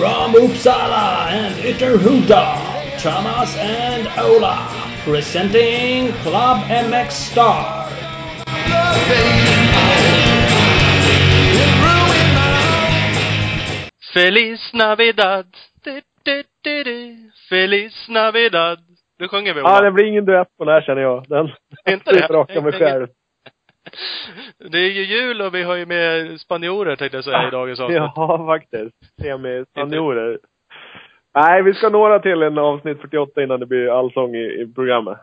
From Uppsala and Ytterhuda, Thomas and Ola, presenting Club MX Star. Feliz Navidad. Du, du, du, du. Feliz Navidad. Nu sjunger vi Ja, Ola. det blir ingen duett på den här känner jag. Den Inte det? raka mig själv. Det är ju jul och vi har ju med spanjorer tänkte jag säga i dagens avsnitt. Ja, faktiskt. Semi-spanjorer. Nej, vi ska några till en avsnitt 48 innan det blir allsång i, i programmet.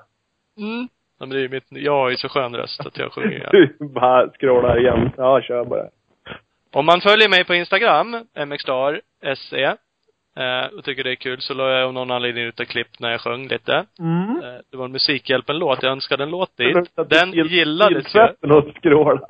Mm. Ja, men det är ju mitt, jag har ju så skön röst att jag sjunger. Du bara scrollar igen. Ja, kör bara. Om man följer mig på Instagram, mxstar.se, eh, och tycker det är kul så la jag av någon anledning ut ett klipp när jag sjöng lite. Mm. Eh, det var en Musikhjälpen-låt, jag önskade en låt dit. Den gil- gillades ju. och scrolla.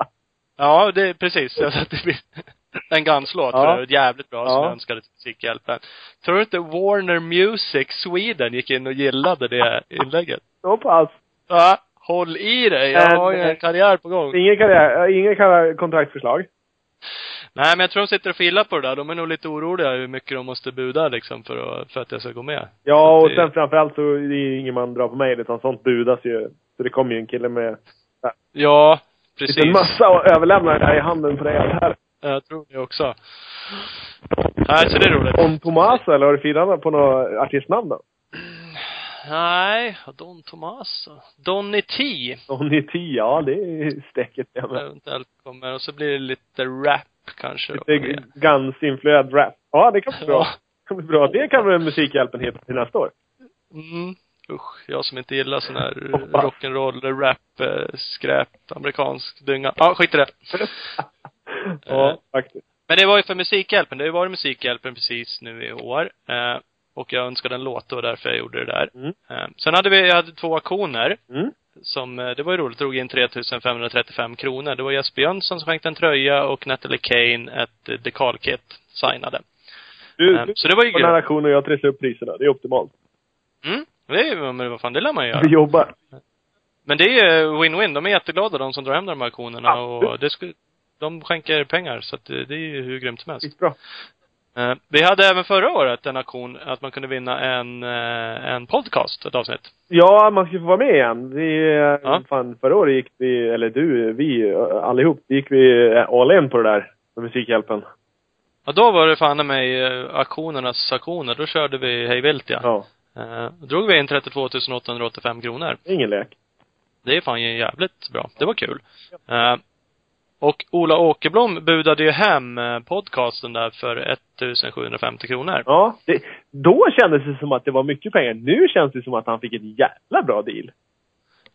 Ja, det är precis. Jag satte en Guns-låt Ja. för jävligt bra som Ja. jag önskade till Musikhjälpen. Tror du inte Warner Music Sweden gick in och gillade det inlägget? Så pass. Ja, håll i dig. Jag har ju en karriär på gång. Ingen karriär, ingen kontraktförslag. Nej, men jag tror de sitter och filar på det där. De är nog lite oroliga hur mycket de måste buda liksom för att, för att jag ska gå med. Ja, och Det- sen framförallt så är det ju ingen man drar på mig, utan sånt budas ju. Så det kommer ju en kille med Ja, en precis. mössa och överlämnar det där i handen på dig. Här. Jag tror det också. Nej, så det är roligt. Om Tomas eller har du firat på något artistnamn då? Nej, Don Tomas. Donny T. Donny T, ja det är stäcket eventuellt kommer. Och så blir det lite rap kanske. Lite Guns-influerad rap. Ja, det kan bli bra. Det kan bli bra. Det kan väl Musikhjälpen heta till nästa år. Mm. Usch, jag som inte gillar sån här rock'n'roll, rap, eh, skräp, amerikansk dynga. Ja, skit i det. ja, faktiskt. Men det var ju för Musikhjälpen. Det har ju varit Musikhjälpen precis nu i år. Eh, och jag önskade en låt, var därför jag gjorde det där. Mm. Eh, sen hade vi, jag hade två auktioner. Mm. Som, eh, det var ju roligt, drog in 3535 kronor. Det var Jesper Jönsson som skänkte en tröja och Natalie Kane ett eh, dekalkit signade. Du, Eh, du så det var ju på den här grymt. aktionen och jag trissar upp priserna. Det är optimalt. Mm. Det är men vad fan, det lär man ju Vi göra. jobbar. Men det är ju win-win. De är jätteglada de som drar hem de här auktionerna Absolut. och det skulle, de skänker pengar så att det, det är ju hur grymt som helst. Skitbra. Eh, vi hade även förra året en auktion att man kunde vinna en, eh, en podcast, ett avsnitt. Ja, man ska få vara med igen. Vi, eh, Ja. fan, förra året gick vi, eller du, vi allihop, gick vi all in på det där med Musikhjälpen. Och då var det fan mig auktionernas auktioner. Då körde vi hej vilt ja. Ja. Eh, drog vi in 32 885 kronor. Ingen lek. Det är fan jävligt bra. Det var kul. Eh, och Ola Åkerblom budade ju hem eh, podcasten där för 1750 kronor. Ja, det, då kändes det som att det var mycket pengar. Nu känns det som att han fick en jävla bra deal.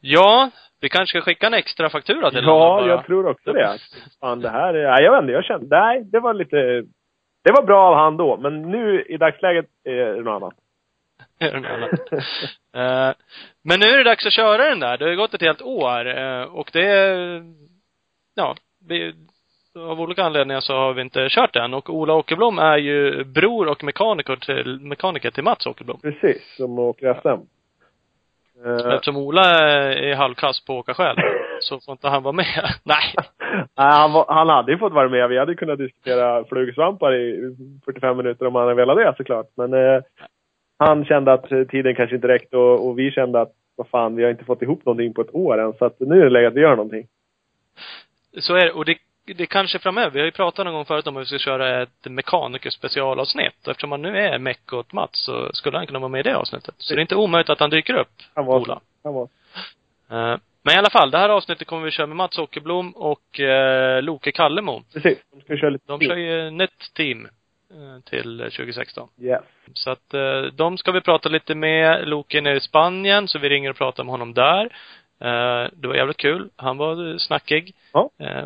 Ja, vi kanske ska skicka en extra faktura till honom Ja, bara. jag tror också det. Fan, det här är, nej, jag vet inte, jag kände, nej, det var lite, det var bra av han då, men nu i dagsläget är det något annat. Eh, men nu är det dags att köra den där. Det har ju gått ett helt år eh, och det är, ja, vi, av olika anledningar så har vi inte kört den. Och Ola Åkerblom är ju bror och mekaniker till, mekaniker till Mats Åkerblom. Precis, som åker SM. Eh, Eftersom Ola är halvkass på att åka själv så får inte han vara med. Nej. Nej, han, var, han hade ju fått vara med. Vi hade kunnat diskutera flugsvampar i 45 minuter om han hade velat det såklart. Men eh, han kände att tiden kanske inte räckte och, och vi kände att vad fan, vi har inte fått ihop någonting på ett år än. Så att nu är det läge att vi gör någonting. Så är det. Och det, det kanske framöver, vi har ju pratat någon gång förut om att vi ska köra ett mekanikerspecialavsnitt. Eftersom han nu är meck åt Mats så skulle han kunna vara med i det avsnittet. Så det är inte omöjligt att han dyker upp, Han var, Ola. Han var. Eh, Men i alla fall, det här avsnittet kommer vi köra med Mats Åkerblom och eh, Loke Kallemo. Precis. De ska köra lite De kör ju nytt team eh, till 2016. Yes. Så att eh, de ska vi prata lite med. Loke är nere i Spanien, så vi ringer och pratar med honom där. Eh, det var jävligt kul. Han var eh, snackig. Ja. Eh,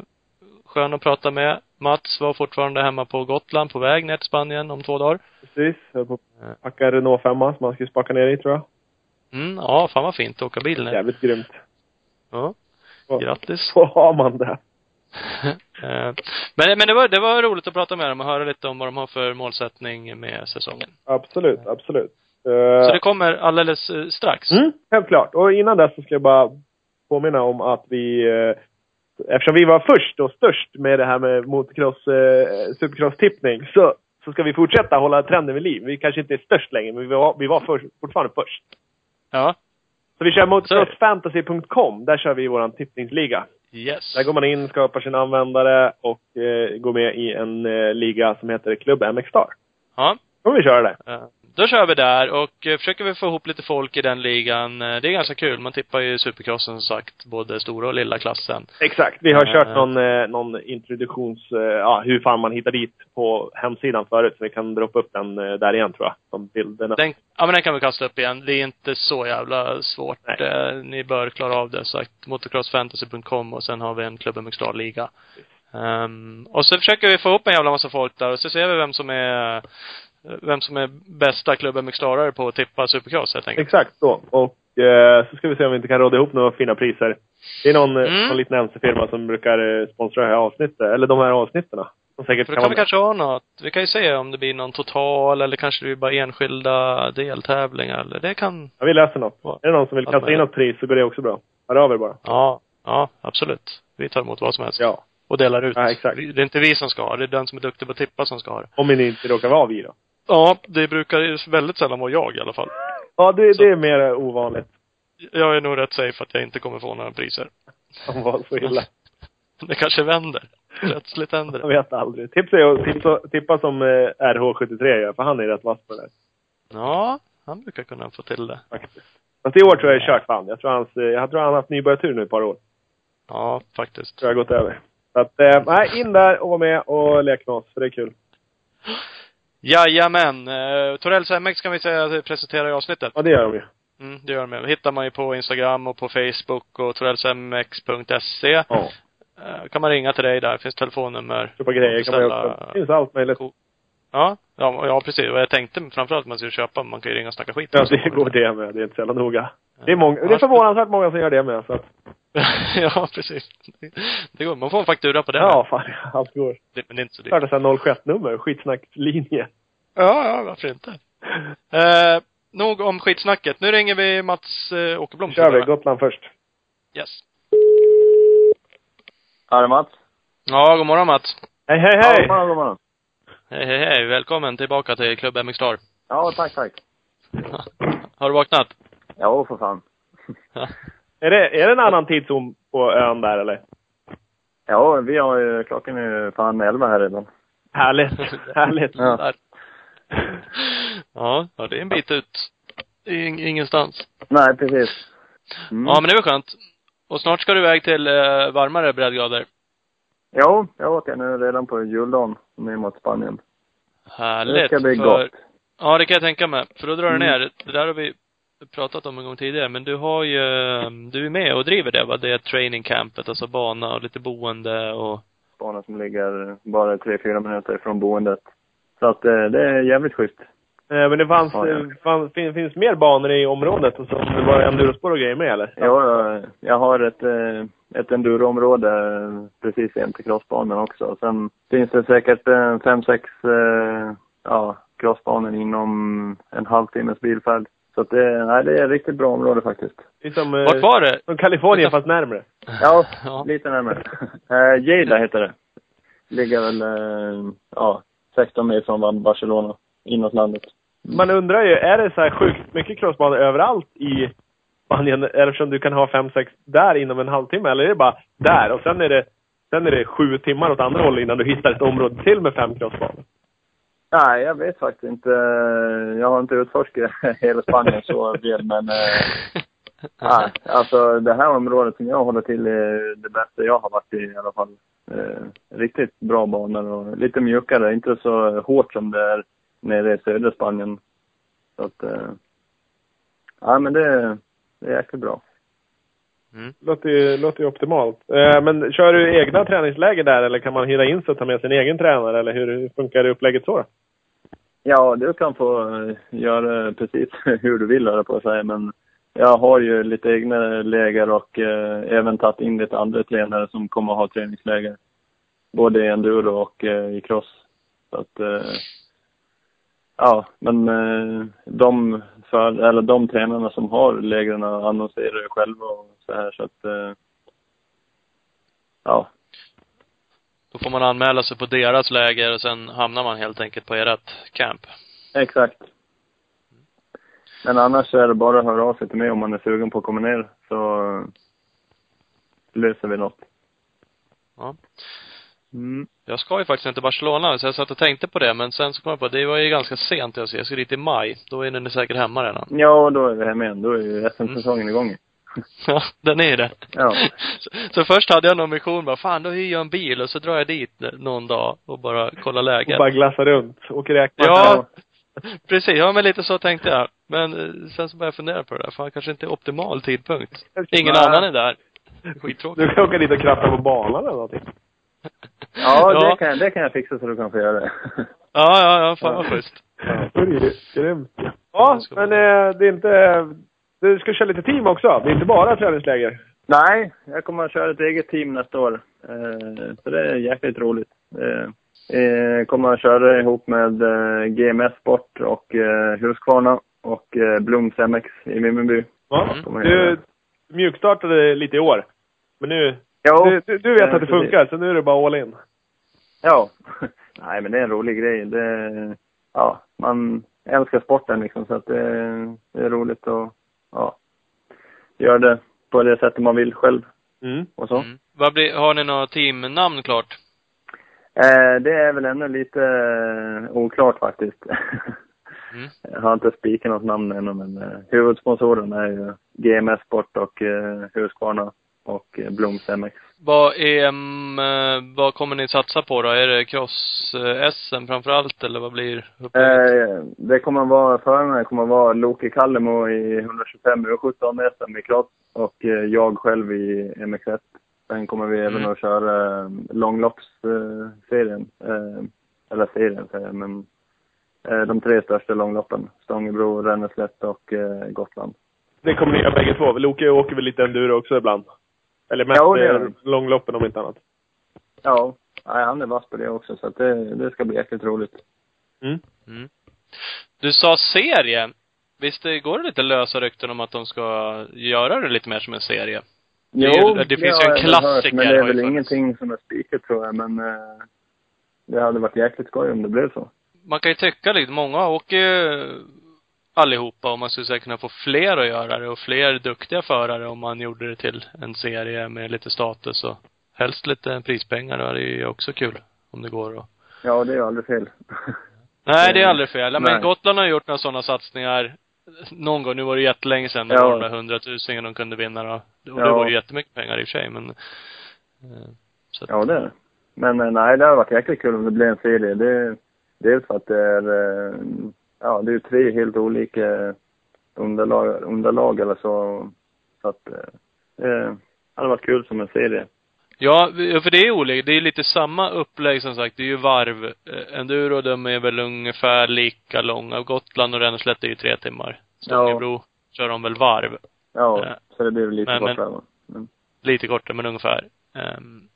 skön att prata med. Mats var fortfarande hemma på Gotland, på väg ner till Spanien om två dagar. Precis. Jag på att packa Renault 5 som man skulle spaka ner i tror jag. Mm, ja, fan vad fint att åka bil ner. Jävligt grymt. Ja, grattis. så har man det. Eh, men, men det var, det var roligt att prata med dem och höra lite om vad de har för målsättning med säsongen. Absolut, absolut. Så Eh, det kommer alldeles eh, strax. Mm, helt klart. Och innan dess så ska jag bara påminna om att vi, eh, eftersom vi var först och störst med det här med motocross, eh, supercross-tippning, så så ska vi fortsätta hålla trenden vid liv. Vi kanske inte är störst längre, men vi var, vi var för, fortfarande först. Ja. Så vi kör mot Så är det. crossfantasy.com. Där kör vi vår tippningsliga. Yes. Där går man in, skapar sin användare och eh, går med i en eh, liga som heter Klubb MX Star. Ja. Kommer vi köra det. Eh, Då kör vi där och eh, försöker vi få ihop lite folk i den ligan. Eh, Det är ganska kul. Man tippar ju supercrossen som sagt, både stora och lilla klassen. Exakt. Vi har Eh. kört någon, någon introduktions... Ja, hur fan man hittar dit på hemsidan förut. Så vi kan droppa upp den där igen tror jag. De bilderna. Den, ja men den kan vi kasta upp igen. Det är inte så jävla svårt. Nej. Ni bör klara av det. Sagt motocrossfantasy.com och sen har vi en Klubben liga um, Och så försöker vi få ihop en jävla massa folk där och så ser vi vem som är vem som är bästa klubben McStarare på att tippa supercross helt enkelt. Exakt så. Och eh, så ska vi se om vi inte kan råda ihop några fina priser. Det är någon, eh, Mm. någon liten MC-firma som brukar eh, sponsra det här avsnittet. Eller de här avsnitten. Som säkert För kan då kan vi vara kanske ha något. Vi kan ju se om det blir någon total eller kanske det blir bara enskilda deltävlingar eller det kan, Ja, vi läser något. Ja. Är det någon som vill kasta in något pris så går det också bra. Hör av er bara. ja, ja absolut. Vi tar emot vad som helst. Ja. Och delar ut. Ja, exakt. Det är inte vi som ska ha det, är den som är duktig på att tippa som ska ha det. Om ni inte råkar vara vi då. Ja, det brukar väldigt sällan vara jag i alla fall. Ja, det, Så. det är mer ovanligt. Jag är nog rätt safe att jag inte kommer få några priser. Om var så illa. Det kanske vänder. Plötsligt händer Jag det. vet aldrig. Tipsa tipsa, tippa som eh, RH73 gör, för han är rätt vass på det där. Ja, han brukar kunna få till det. Faktiskt. Fast i år tror jag är kört fan. Jag tror, hans, eh, jag tror han har haft nybörjartur nu ett par år. Ja, faktiskt. tror jag har gått över. Så att, eh, nej, in där och var med och lek med oss, för det är kul. Jajamän. Eh, Torells MX kan vi säga presenterar i avsnittet. Ja, det gör de ju. Mm, det gör de. Det hittar man ju på Instagram och på Facebook och torellsmx.se. Ja. Eh, kan man ringa till dig där. finns telefonnummer. Köpa grejer kan man ju. Det finns allt möjligt. Ja, ja, ja precis. Och jag tänkte framförallt att man skulle köpa, man kan ju ringa och snacka skit. Ja, det går det med. Det är inte så jävla noga. Det är, många, det är förvånansvärt många som gör det med. Så att, ja, precis. Det går. Man får en faktura på det. ja, fan. Allt går. Det, men det är inte så dyrt. Starta såhär 07-nummer. Skitsnacklinje. Ja, ja, varför inte? Eh, nog om skitsnacket. Nu ringer vi Mats eh, Åkerblom. kör vi. Gotland först. Yes. Ja, det är Mats. Ja, god morgon Mats. Hej, hej, Ja, hej! god morgon, god morgon. Hej, hej, hej. Välkommen tillbaka till Klubb MX Star. Ja, tack, tack. Har du vaknat? Ja, för fan. Är det, är det en annan tidszon på ön där eller? Ja, vi har ju, klockan är ju fan elva här redan. Härligt. Härligt. Ja. Ja, ja, det är en bit ut. Ing, ingenstans. Nej, precis. Mm. Ja, men det är väl skönt. Och snart ska du iväg till eh, varmare breddgrader. Jo, jag åker nu redan på juldagen ner mot Spanien. Härligt. Det ska bli för- gott. Ja, det kan jag tänka mig. För då drar du Mm. ner. Det där har vi pratat om en gång tidigare. Men du har ju, du är med och driver det va? Det är training campet, alltså bana och lite boende och Banan som ligger bara tre, fyra minuter ifrån boendet. Så att eh, det är jävligt schysst. Eh, Men det fanns, Ja, ja. eh, fanns fin, finns mer banor i området och så det var endurospår och grejer med eller? Ja, jag, jag har ett, eh, ett enduroområde precis in till crossbanan också. Sen finns det säkert eh, fem, sex eh, ja, crossbanor inom en halvtimmes bilfärd. Så att det, nej, det är ett riktigt bra område faktiskt. Som, eh, Vart var det? som Kalifornien fast närmre. Ja, Ja. lite närmare. eh, Lleida heter det. Ligger väl, eh, ja, 16 mil från Barcelona, inåt landet. Man undrar ju, är det så här sjukt mycket crossbanor överallt i Spanien eftersom du kan ha fem, sex där inom en halvtimme? Eller är det bara där och sen är det, sen är det sju timmar åt andra hållet innan du hittar ett område till med fem crossbanor? Nej, jag vet faktiskt inte. Jag har inte utforskat hela Spanien så väl, men eh, nej, alltså det här området som jag håller till är det bästa jag har varit i i alla fall. Eh, riktigt bra banor och lite mjukare, inte så hårt som det är nere i södra Spanien. Så att, eh, ja men det, det är jäkligt bra. Låter ju, låter ju optimalt. Eh, men kör du egna träningsläger där eller kan man hyra in sig och ta med sin egen tränare? Eller hur, hur funkar det upplägget så? Ja, du kan få eh, göra precis hur du vill höra på att säga, men jag har ju lite egna läger och eh, även tagit in lite andra tränare som kommer att ha träningsläger. Både i enduro och eh, i cross. Så att, eh, ja, men eh, de, för, eller de tränarna som har lägren annonserar ju själva och så här så att, eh, ja. Då får man anmäla sig på deras läger och sen hamnar man helt enkelt på ert camp. Exakt. Men annars är det bara att höra av sig till mig om man är sugen på att komma ner, så löser vi något. Ja. Mm. Jag ska ju faktiskt inte Barcelona, så jag satt och tänkte på det, men sen så kom jag på att det var ju ganska sent jag ska. Jag ska dit i maj. Då är ni säkert hemma redan. Ja, då är vi hemma igen. Då är ju SM-säsongen igång. Ja, den är det. Ja. Så, så först hade jag någon mission bara, fan då hyr jag en bil och så drar jag dit någon dag och bara kollar Och läget. bara glassa runt. Åker räkmacka. Ja, precis. Ja, men lite så tänkte jag. Men eh, sen så började jag fundera på det där. Fan, kanske inte är optimal tidpunkt. Ingen Nej. annan är där. Skittråkigt. Du kan åka dit och kratta på banan eller någonting. Ja, Ja. Det, kan, det kan jag fixa så du kan få göra det. Ja, ja, ja. Fan vad schysst. Grymt. Ja, men eh, det är inte... Du ska köra lite team också. Det är inte bara träningsläger. Nej, jag kommer att köra ett eget team nästa år. Eh, så det är jäkligt roligt. Eh, eh, kommer att köra ihop med eh, GMS Sport och eh, Husqvarna och eh, Bloms MX i Vimmerby. Ja. Mm. Du mjukstartade lite i år. Men nu... Jo, Du, du, du vet att det funkar, så nu är det bara all in. Ja. Nej, men det är en rolig grej. Det, ja, man älskar sporten liksom, så att det, det är roligt att ja, göra det på det sättet man vill själv Mm. och så. Mm. Vad blir, har ni några teamnamn klart? Eh, det är väl ännu lite eh, oklart faktiskt. Mm. Jag har inte spikat något namn ännu, men eh, huvudsponsoren är ju GMS Sport och eh, Husqvarna och eh, Bloms MX. Vad är, mm, eh, vad kommer ni satsa på då? Är det cross-SM framför allt, eller vad blir? Eh, det kommer att vara, förarna kommer att vara Loke Kallemo i 125 U17 SM i cross och eh, jag själv i MX1. Sen kommer vi även Mm. att köra eh, långloppsserien. Eh, eller serien säger jag, men eh, de tre största långloppen. Stångebro, Ränneslätt och eh, Gotland. Det kommer ni göra bägge två. Loke åker väl lite enduro också ibland? Eller mest Ja, eh, långloppen om inte annat. Ja, nej, han är vass på det också så att det, det ska bli jäkligt roligt. Mm. Mm. Du sa serie. Visst det går det lite lösa rykten om att de ska göra det lite mer som en serie? Det är det finns ju en klassiker, men det är väl ingenting som är spikat tror jag, men eh, det hade varit jäkligt skoj om det blev så. Man kan ju tycka lite, många åker ju allihopa och man skulle säkert kunna få fler att göra det och fler duktiga förare om man gjorde det till en serie med lite status och helst lite prispengar. Det är ju också kul om det går och Ja, det är aldrig fel. Nej, det är Eh, aldrig fel. Ja, Men nej. Gotland har gjort några sådana satsningar någon gång. Nu var det jättelänge sedan. Det Ja. var de där hundratusingen de kunde vinna då. Och det Ja. var ju jättemycket pengar i och för sig, men eh, så att, Ja, det är det. Men eh, nej, det hade varit jäkligt kul om det blev en serie. Det, dels för att det är, ja, det är ju tre helt olika underlag, underlag eller så. Så att eh, det hade varit kul som en serie. Ja, för det är olika. Det är lite samma upplägg som sagt. Det är ju varv. Eh, Enduro, de är väl ungefär lika långa. Gotland och Ränneslätt är ju tre timmar. Stångebro kör de väl varv. Ja, Ja. så det blir lite Men- men- kortare. Men, Lite kortare, men ungefär. Ehm,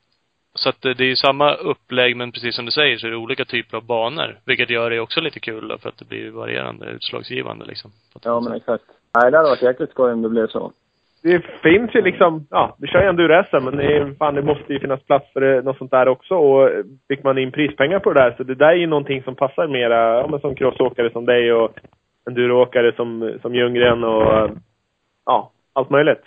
så att det det är ju samma upplägg, men precis som du säger så är det olika typer av banor. Vilket gör det också lite kul då, för att det blir varierande, utslagsgivande liksom. Ja, men exakt. Nej, det hade varit jäkligt skoj om det blev så. Det finns ju liksom, ja, vi kör ju enduro-SM, men det, är, fan, det måste ju finnas plats för det, något sånt där också. Och eh, fick man in prispengar på det där, så det där är ju någonting som passar mera, ja men som crossåkare som dig och enduroåkare som, som Ljunggren och, eh, ja, allt möjligt.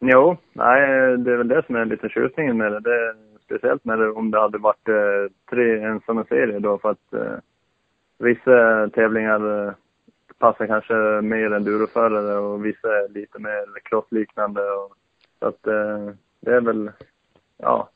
Jo, nej, det är väl det som är lite tjusningen med det. det speciellt med det om det hade varit eh, tre ensamma serier då för att eh, vissa tävlingar eh, passar kanske mer enduroförare och vissa är lite mer crossliknande. Och, så att eh, det är väl, ja,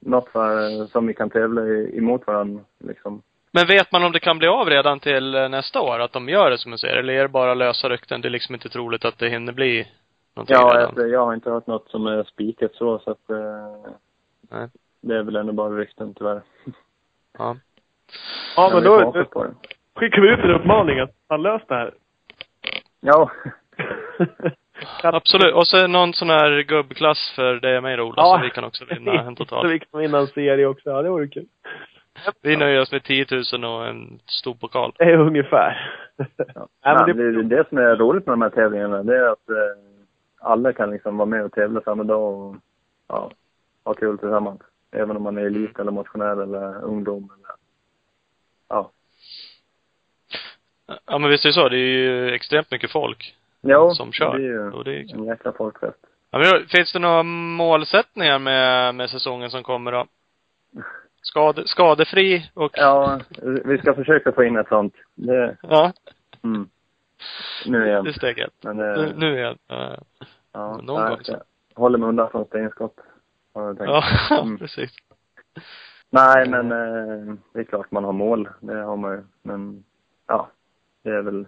något för, som vi kan tävla i, emot varandra liksom. Men vet man om det kan bli av redan till eh, nästa år? Att de gör det som du säger? Eller är det bara lösa rykten? Det är liksom inte troligt att det hinner bli någonting Ja, redan? jag, jag har inte hört något som är spikat så, så att eh, Nej. Det är väl ändå bara rykten tyvärr. Ja. Ja, men får då det. skickar vi ut en uppmaning att han löst det här. Ja. Absolut. Och så någon sån här gubbklass för dig och mig då, Ola, Ja. så vi kan också vinna en Så total. vi kan vinna en serie också. Ja, det vore kul. Vi nöjer oss med 10 000 och en stor pokal. Det är ungefär. Ja. Nej, Nej, men det, det, det som är roligt med de här tävlingarna, det är att eh, alla kan liksom vara med och tävla samma dag och ja, ha kul tillsammans. Även om man är elit eller motionär eller ungdom eller, ja. Ja men visst är det så. Det är ju extremt mycket folk Jo, som kör. det är ju Och det är en jäkla folkfest. Ja, men finns det några målsättningar med, med säsongen som kommer då? Skade, skadefri och... Ja, vi ska försöka få in ett sånt. Det, Ja, mm. Nu igen. det är steg ett. Men Nu, det, nu igen. Ja, ja, någon gång håller mig undan från stenskott. Ja Mm. precis. Nej, men eh, det är klart man har mål. Det har man ju. Men ja, det är väl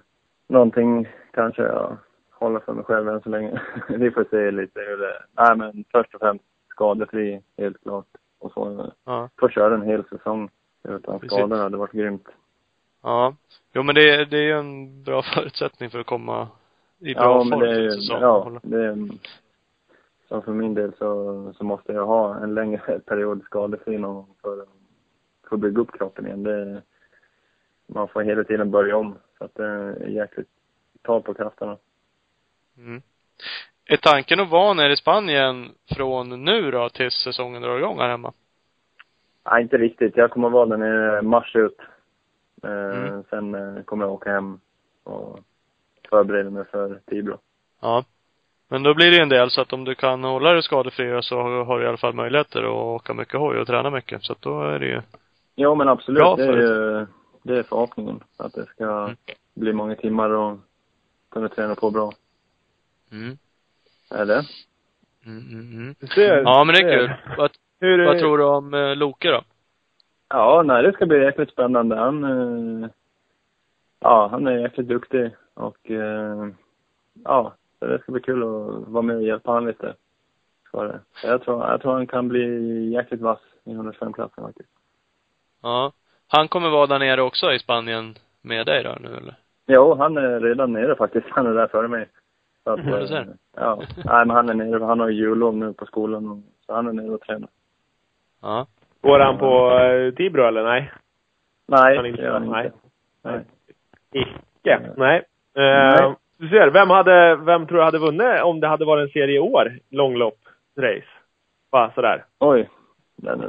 någonting kanske jag håller för mig själv än så länge. Vi får se lite hur det Nej, men först och främst skadefri, helt klart. Och så Ja. få köra en hel säsong utan Precis. skador hade varit grymt. Ja. Jo men det, det är ju en bra förutsättning för att komma i bra Ja, form det är ju, säsong. ja, det är, som för min del så, så måste jag ha en längre period skadefri någon gång för, för att bygga upp kroppen igen. Det, man får hela tiden börja om. Så att det är jäkligt tal på krafterna. Mm. Är tanken att vara nere i Spanien från nu då tills säsongen drar igång här hemma? Nej, inte riktigt. Jag kommer vara där nere mars ut. Eh, Mm. Sen eh, kommer jag åka hem och förbereda mig för Tibro. Ja. Men då blir det ju en del så att om du kan hålla dig skadefri så har du i alla fall möjligheter att åka mycket hoj och träna mycket. Så att då är det ju Jo, men absolut. Bra det är ju, det är förhoppningen. Att det ska Mm. bli många timmar och kunna träna på bra. mm. Är det? Mm, mm, mm. Ser, Ja men det är kul. Vad, Hur, vad tror du om eh, Loke då? Ja, nej, det ska bli jäkligt spännande. Han, eh, ja, han är jäkligt duktig och eh, ja, det ska bli kul att vara med och hjälpa honom lite. Ska det. Så Jag tror, jag tror han kan bli jäkligt vass i 105-klassen faktiskt. Ja. Han kommer vara där nere också i Spanien med dig då nu eller? Jo, han är redan nere faktiskt. Han är där före mig. Så att, du ser. eh, ja, nej, men han är nere. Han har jullov nu på skolan. och- Så han är nere och tränar. Ja. Går han på uh, Tibro eller nej? Nej, Han det inte, gör han nej. inte. Nej. Nej. Icke. Nej. Eh, Nej. Du ser, vem hade, vem tror du hade vunnit om det hade varit en serie i år? Långlopp, race. Bara sådär. Oj.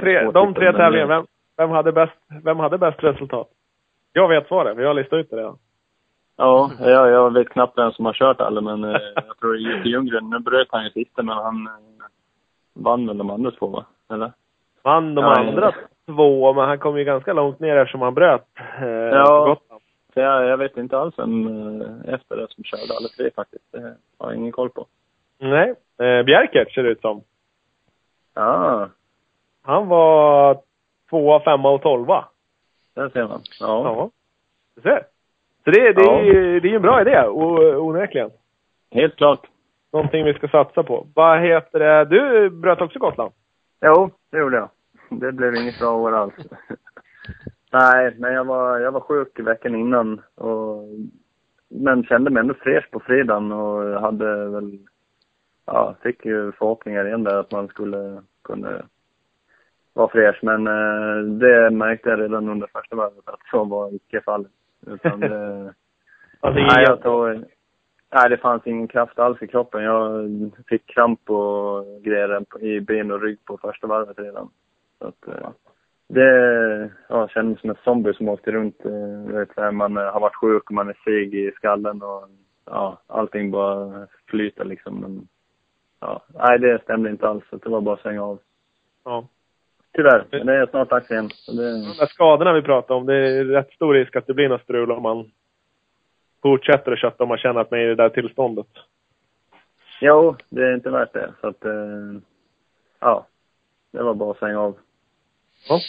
Tre, de tre tävlingarna, vem, vem, hade bäst, vem hade bäst resultat? Jag vet svaret, för jag har listat ut det redan. Ja, jag, jag vet knappt vem som har kört alla, men eh, jag tror Jocke Ljunggren, nu bröt han ju sista, men han eh, vann väl de andra två, va? Eller? Vann de Ja, andra två, men han kom ju ganska långt ner eftersom han bröt eh, Ja. Gotland. Så jag, jag vet inte alls vem eh, efter det som körde alla tre faktiskt. Det har jag ingen koll på. Nej. Eh, Bjerkert ser det ut som. Ja, Han var tvåa, femma och tolva. där ser man. Ja. Ja. Du ser. Så det, det, Ja. är, det är en bra idé, onekligen. Helt klart. Någonting vi ska satsa på. Vad heter det? Du bröt också Gotland? Jo, det gjorde jag. Det blev inget bra år alls. Nej, men jag var, jag var sjuk veckan innan och men kände mig ändå fräsch på fredagen och hade väl, ja, fick ju förhoppningar igen där att man skulle kunna vara fräsch. Men eh, det märkte jag redan under första varvet att så var icke fallet. Utan det, Alltså, nej, jag tror, nej, det fanns ingen kraft alls i kroppen. Jag fick kramp och grejer i ben och rygg på första varvet redan. Så att, eh, det ja, kändes som en zombie som åkte runt. eh, Vet, man eh, har varit sjuk och man är seg i skallen och ja, allting bara flyter liksom. Men, ja, nej, det stämde inte alls. Det var bara att svänga av. Ja. Tyvärr, men det är snart dags igen. Så det, De där skadorna vi pratar om, det är rätt stor risk att det blir något strul om man fortsätter att kötta om man känner att man är i det där tillståndet. jo, det är inte värt det. Så att, eh, ja, det var bara att svänga av. Ja.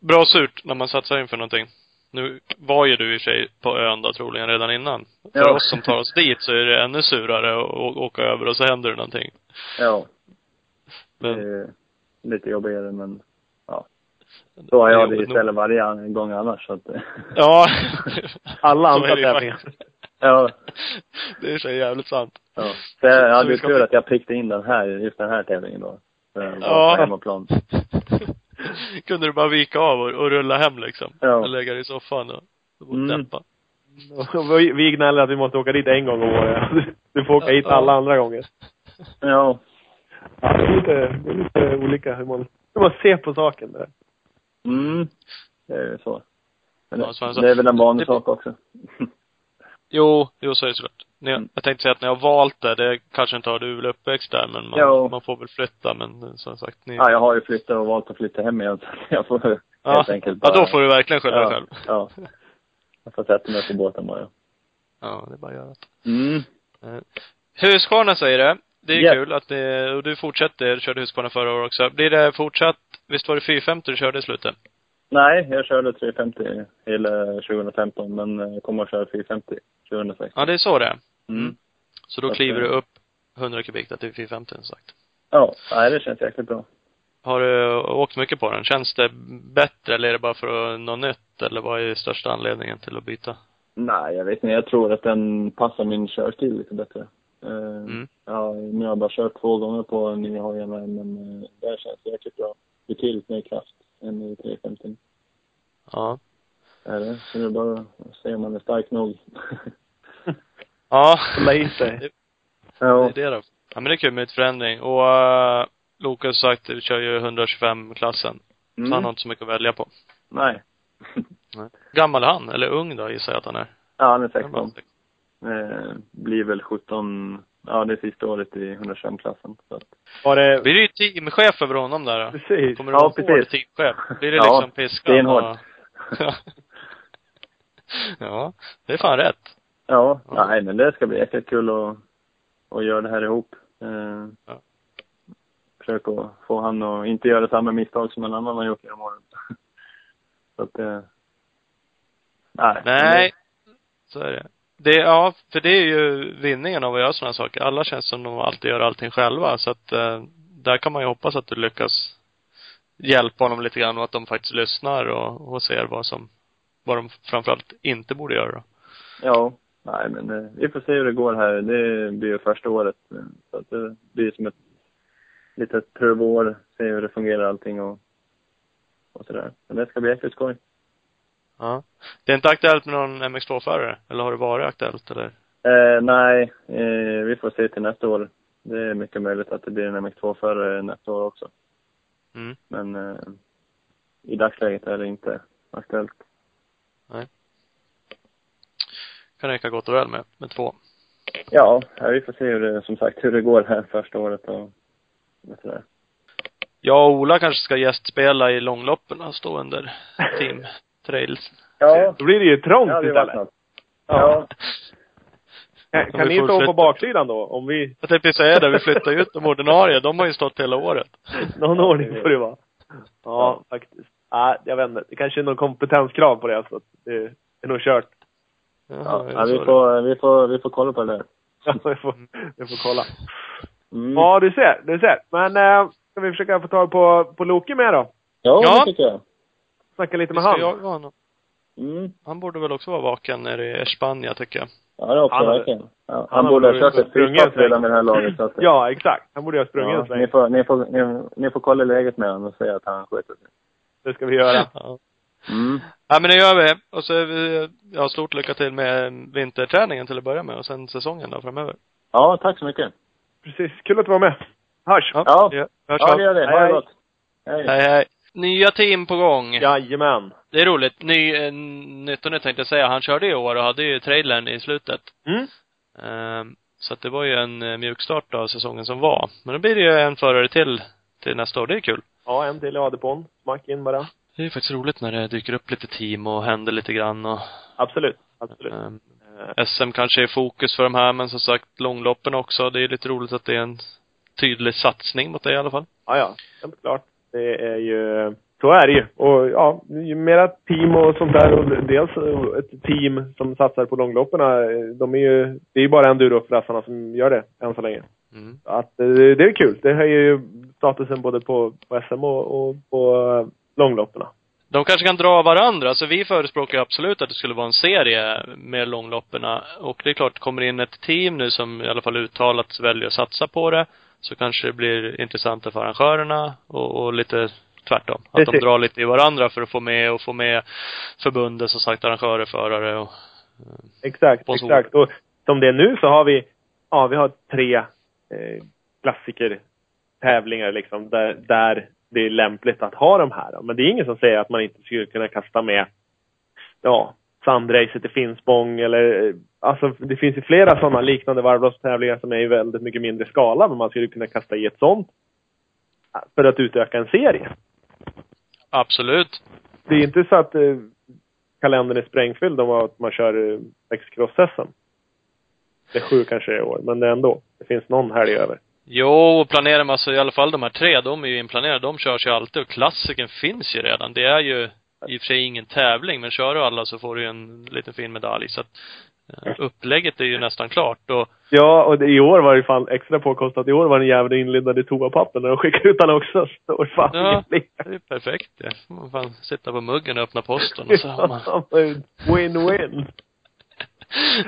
Bra surt när man satsar inför någonting. Nu var ju du i och för sig på ön då troligen redan innan. För Ja. oss som tar oss dit så är det ännu surare att åka över och så händer det någonting. Ja, det Men, är lite jobbigare men ja. Så har jag det istället varje gång annars så att, Ja. Alla andra det tävlingar. ja. Det är så jävligt sant. ja. Så jag Så hade vi ju tur att jag prickade in den här, just den här tävlingen då. För Ja. på hemmaplan. Kunde du bara vika av och, och rulla hem liksom. Ja. Och lägga dig i soffan och, och Mm. dämpa. Och vi- Vi gnäller att vi måste åka dit en gång om året. Du får åka hit Ja. alla andra gånger. Ja. Ja, det är lite, det är lite olika hur man, Hur man ser på saken där. Mm. Det är ju så. Men Ja, det, så alltså- det är väl en vanlig det- sak också. Jo, jo så är det såklart. Mm. Jag tänkte säga att ni har valt det, det kanske inte har du väl uppväxt där, men man, Jo. man får väl flytta, men som sagt, ni... Ja, jag har ju flyttat och valt att flytta hem igen. Så jag får ja. helt enkelt ja, bara- då får du verkligen skylla dig ja, själv. Ja. Jag får sätta mig på båten bara. Ja, det är bara att göra det. Mm. Husqvarna säger det. Det är Ja. kul att det, och du fortsätter, du körde Husqvarna förra året också. Blir det fortsatt, visst var det 450 du körde i slutet? Nej, jag körde 350 hela 2015, men kommer att köra 450 2016. Ja, det är så det är. Mm. Så då kliver du upp 100 kubik till 450 som sagt. Ja, nej, det känns jäkligt bra. Har du åkt mycket på den? Känns det bättre eller är det bara för att något nytt? Eller vad är största anledningen till att byta? Nej, jag vet inte. Jag tror att den passar min körstil lite bättre. Eh, Mm. Ja, nu har jag bara kört två gånger på nya hojarna, men eh, det känns jäkligt bra. Betydligt mer kraft än i 350. Ja. Är det. Så det är bara att se om man är stark nog. Ja. Hålla i sig. ja. Det är det då. Ja men det är kul med lite förändring. Och uh, Lukas sagt, vi kör ju 125-klassen. Så han har Mm. inte så mycket att välja på. Nej. Gammal är han? Eller ung då gissar jag att han är. Ja, han är 16. Eh, blir väl 17, ja det är sista året i 125-klassen. Så att, Var det, Blir det ju teamchef över honom där då? precis. Kommer du Ja, vara en hård teamchef? Blir det Ja, liksom piskan stenhårt. och... Ja. ja, det är fan rätt. ja, Ja. nej men det ska bli jäkligt kul att, att göra det här ihop. Eh, Ja. Försöka att få han att inte göra samma misstag som en annan har gjort genom åren. Så att det... Nej. Nej, så är det. Det, ja, för det är ju vinningen av att göra sådana saker. Alla känns som de alltid gör allting själva. Så att eh, där kan man ju hoppas att du lyckas hjälpa honom lite grann och att de faktiskt lyssnar och, och ser vad som, vad de framförallt inte borde göra. då. Ja. Nej men eh, vi får se hur det går här. Det blir ju första året. Eh, så att det blir som ett litet prövår. Se hur det fungerar allting och, och sådär. Men det ska bli jäkligt skoj. Ja. Det är inte aktuellt med någon MX2-förare? Eller har det varit aktuellt eller? Eh, nej, eh, vi får se till nästa år. Det är mycket möjligt att det blir en MX2-förare nästa år också. Mm. Men eh, i dagsläget är det inte aktuellt. Kan räcka gott och väl med, med två. Ja, vi får se hur det, som sagt, hur det går här första året och, och sådär. Jag och Ola kanske ska gästspela i långloppen stå under team trails. Ja, Då blir det ju trångt det istället. något. Ja. Kan, kan vi ni stå på flytta. baksidan då? Om vi, Jag tänkte säga det, vi flyttar ju ut de ordinarie. De har ju stått hela året. någon ordning får det vara. Ja, faktiskt. Nej, jag vet inte. Det kanske är någon kompetenskrav på det, så att det är nog kört. Ja, ja, vi, får, vi, får, vi får kolla på det där. Ja, vi får, vi får kolla. Mm. Ja, du ser. Du ser. Men äh, ska vi försöka få tag på, på Loke med då? Ja, Ja. det tycker jag. Snacka lite Vi med han. jaga honom. Mm. Han borde väl också vara vaken nere i Spanien tycker jag. Ja, det hoppas Han jag har- verkligen. Ja, han, han borde ha kört ett en redan vid det här laget. Så att, Ja, exakt. Han borde ha sprungit ja, ni, får, ni, får, ni, ni får kolla läget med honom och säga att han sköter sig. Det ska vi göra. Ja. Mm. ja men det gör vi. Och så är vi, ja, stort lycka till med vinterträningen till att börja med och sen säsongen då framöver. Ja, tack så mycket. Precis. Kul att du var med. Hörs! Ja. ja. Hörs Ja, det gör det. Ha det gott. Hej. Hej hej. Nya team på gång. Jajamän. Det är roligt. Ny, eh, nytt och nytt tänkte jag säga. Han körde i år och hade ju trailern i slutet. Mm. Ehm, så att det var ju en eh, mjukstart av säsongen som var. Men då blir det ju en förare till, till nästa år. Det är kul. Ja, en till i Adepon. Smack in bara. Det är ju faktiskt roligt när det dyker upp lite team och händer lite grann och Absolut. Absolut. ehm, Eh, SM kanske är fokus för de här, men som sagt långloppen också. Det är lite roligt att det är en tydlig satsning mot det i alla fall. Ja, ja. Helt klart. Det är ju, så är det ju. Och ja, ju mera team och sånt där. Och dels ett team som satsar på långloppen. De är ju, det är ju bara endurofrassarna som gör det än så länge. Mm. Att, eh, det är kul. Det höjer ju statusen både på, på SM och, och på eh, långloppen. De kanske kan dra varandra. Så vi förespråkar absolut att det skulle vara en serie med långlopperna. Och det är klart, kommer in ett team nu som i alla fall uttalat väljer att satsa på det, så kanske det blir intressantare för arrangörerna och, och lite tvärtom. Att de Precis. drar lite i varandra för att få med och få med förbundet, som sagt, arrangörer, förare och Exakt, Sponsorer. exakt. Och som det är nu så har vi, ja vi har tre eh, klassiker tävlingar liksom där, där det är lämpligt att ha de här. Men det är ingen som säger att man inte skulle kunna kasta med, ja, sandracet i Finspång eller, eh, alltså det finns ju flera sådana liknande varvloppstävlingar som är i väldigt mycket mindre skala, men man skulle kunna kasta i ett sånt för att utöka en serie. Absolut. Det är inte så att eh, kalendern är sprängfylld om att man kör eh, X-cross-SM. Det är sju kanske i år, men det är ändå. Det finns någon helg över. Jo, planerar man så i alla fall de här tre, de är ju inplanerade. De körs ju alltid och klassiken finns ju redan. Det är ju i och för sig ingen tävling, men kör du alla så får du en liten fin medalj. Så att eh, upplägget är ju nästan klart och Ja, och det, i år var det fan extra påkostat. I år var den jäveln inlindad i toapapper när de skickade ut den också. Står fan Ja. det är perfekt det. får man fan sitta på muggen och öppna posten och så har man Win-win.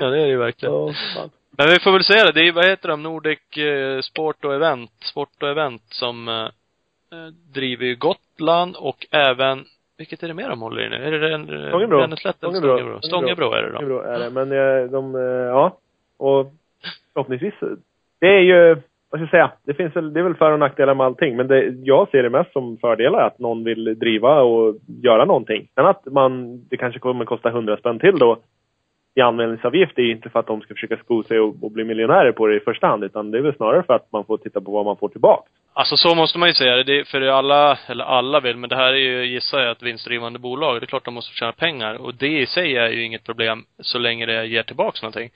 Ja, det är det ju verkligen. Ja, fan. Men vi får väl se det. Det är vad heter de, Nordic eh, Sport och Event, Sport och Event som eh, eh, driver ju Gotland och även, vilket är det mer de håller i nu? Är det den, Stångebro. Eller Stångebro. Stångebro? Stångebro är det då. Stångebro är det. Men eh, de, eh, ja. Och förhoppningsvis, det är ju, vad ska jag säga, det finns väl, det är väl för och nackdelar med allting. Men det, jag ser det mest som fördelar att någon vill driva och göra någonting. Sen att man, det kanske kommer kosta 100 spänn till då i anmälningsavgift är ju inte för att de ska försöka sko sig och, och bli miljonärer på det i första hand. Utan det är väl snarare för att man får titta på vad man får tillbaka. Alltså så måste man ju säga det. är- För alla, eller alla vill, men det här är ju, gissar jag, ett vinstdrivande bolag. Det är klart de måste tjäna pengar. Och det i sig är ju inget problem så länge det ger tillbaks någonting.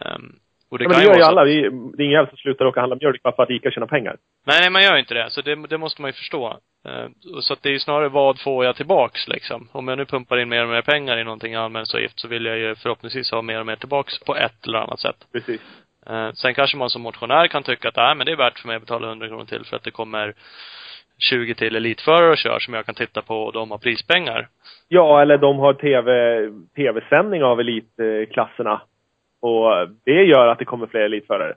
Ehm, och det Det, men det gör ju alla. Vi, det är ingen som slutar åka och handla mjölk bara för att ICA tjänar pengar. Nej, nej, man gör inte det. Så det, det måste man ju förstå. Eh, Så att det är ju snarare vad får jag tillbaks liksom. Om jag nu pumpar in mer och mer pengar i någonting anmälningsavgift så vill jag ju förhoppningsvis ha mer och mer tillbaks på ett eller annat sätt. Precis. Eh, Sen kanske man som motionär kan tycka att, nej men det är värt för mig att betala 100 kronor till för att det kommer 20 till elitförare och kör som jag kan titta på och de har prispengar. Ja, eller de har TV, tv-sändning av elitklasserna. Och det gör att det kommer fler elitförare.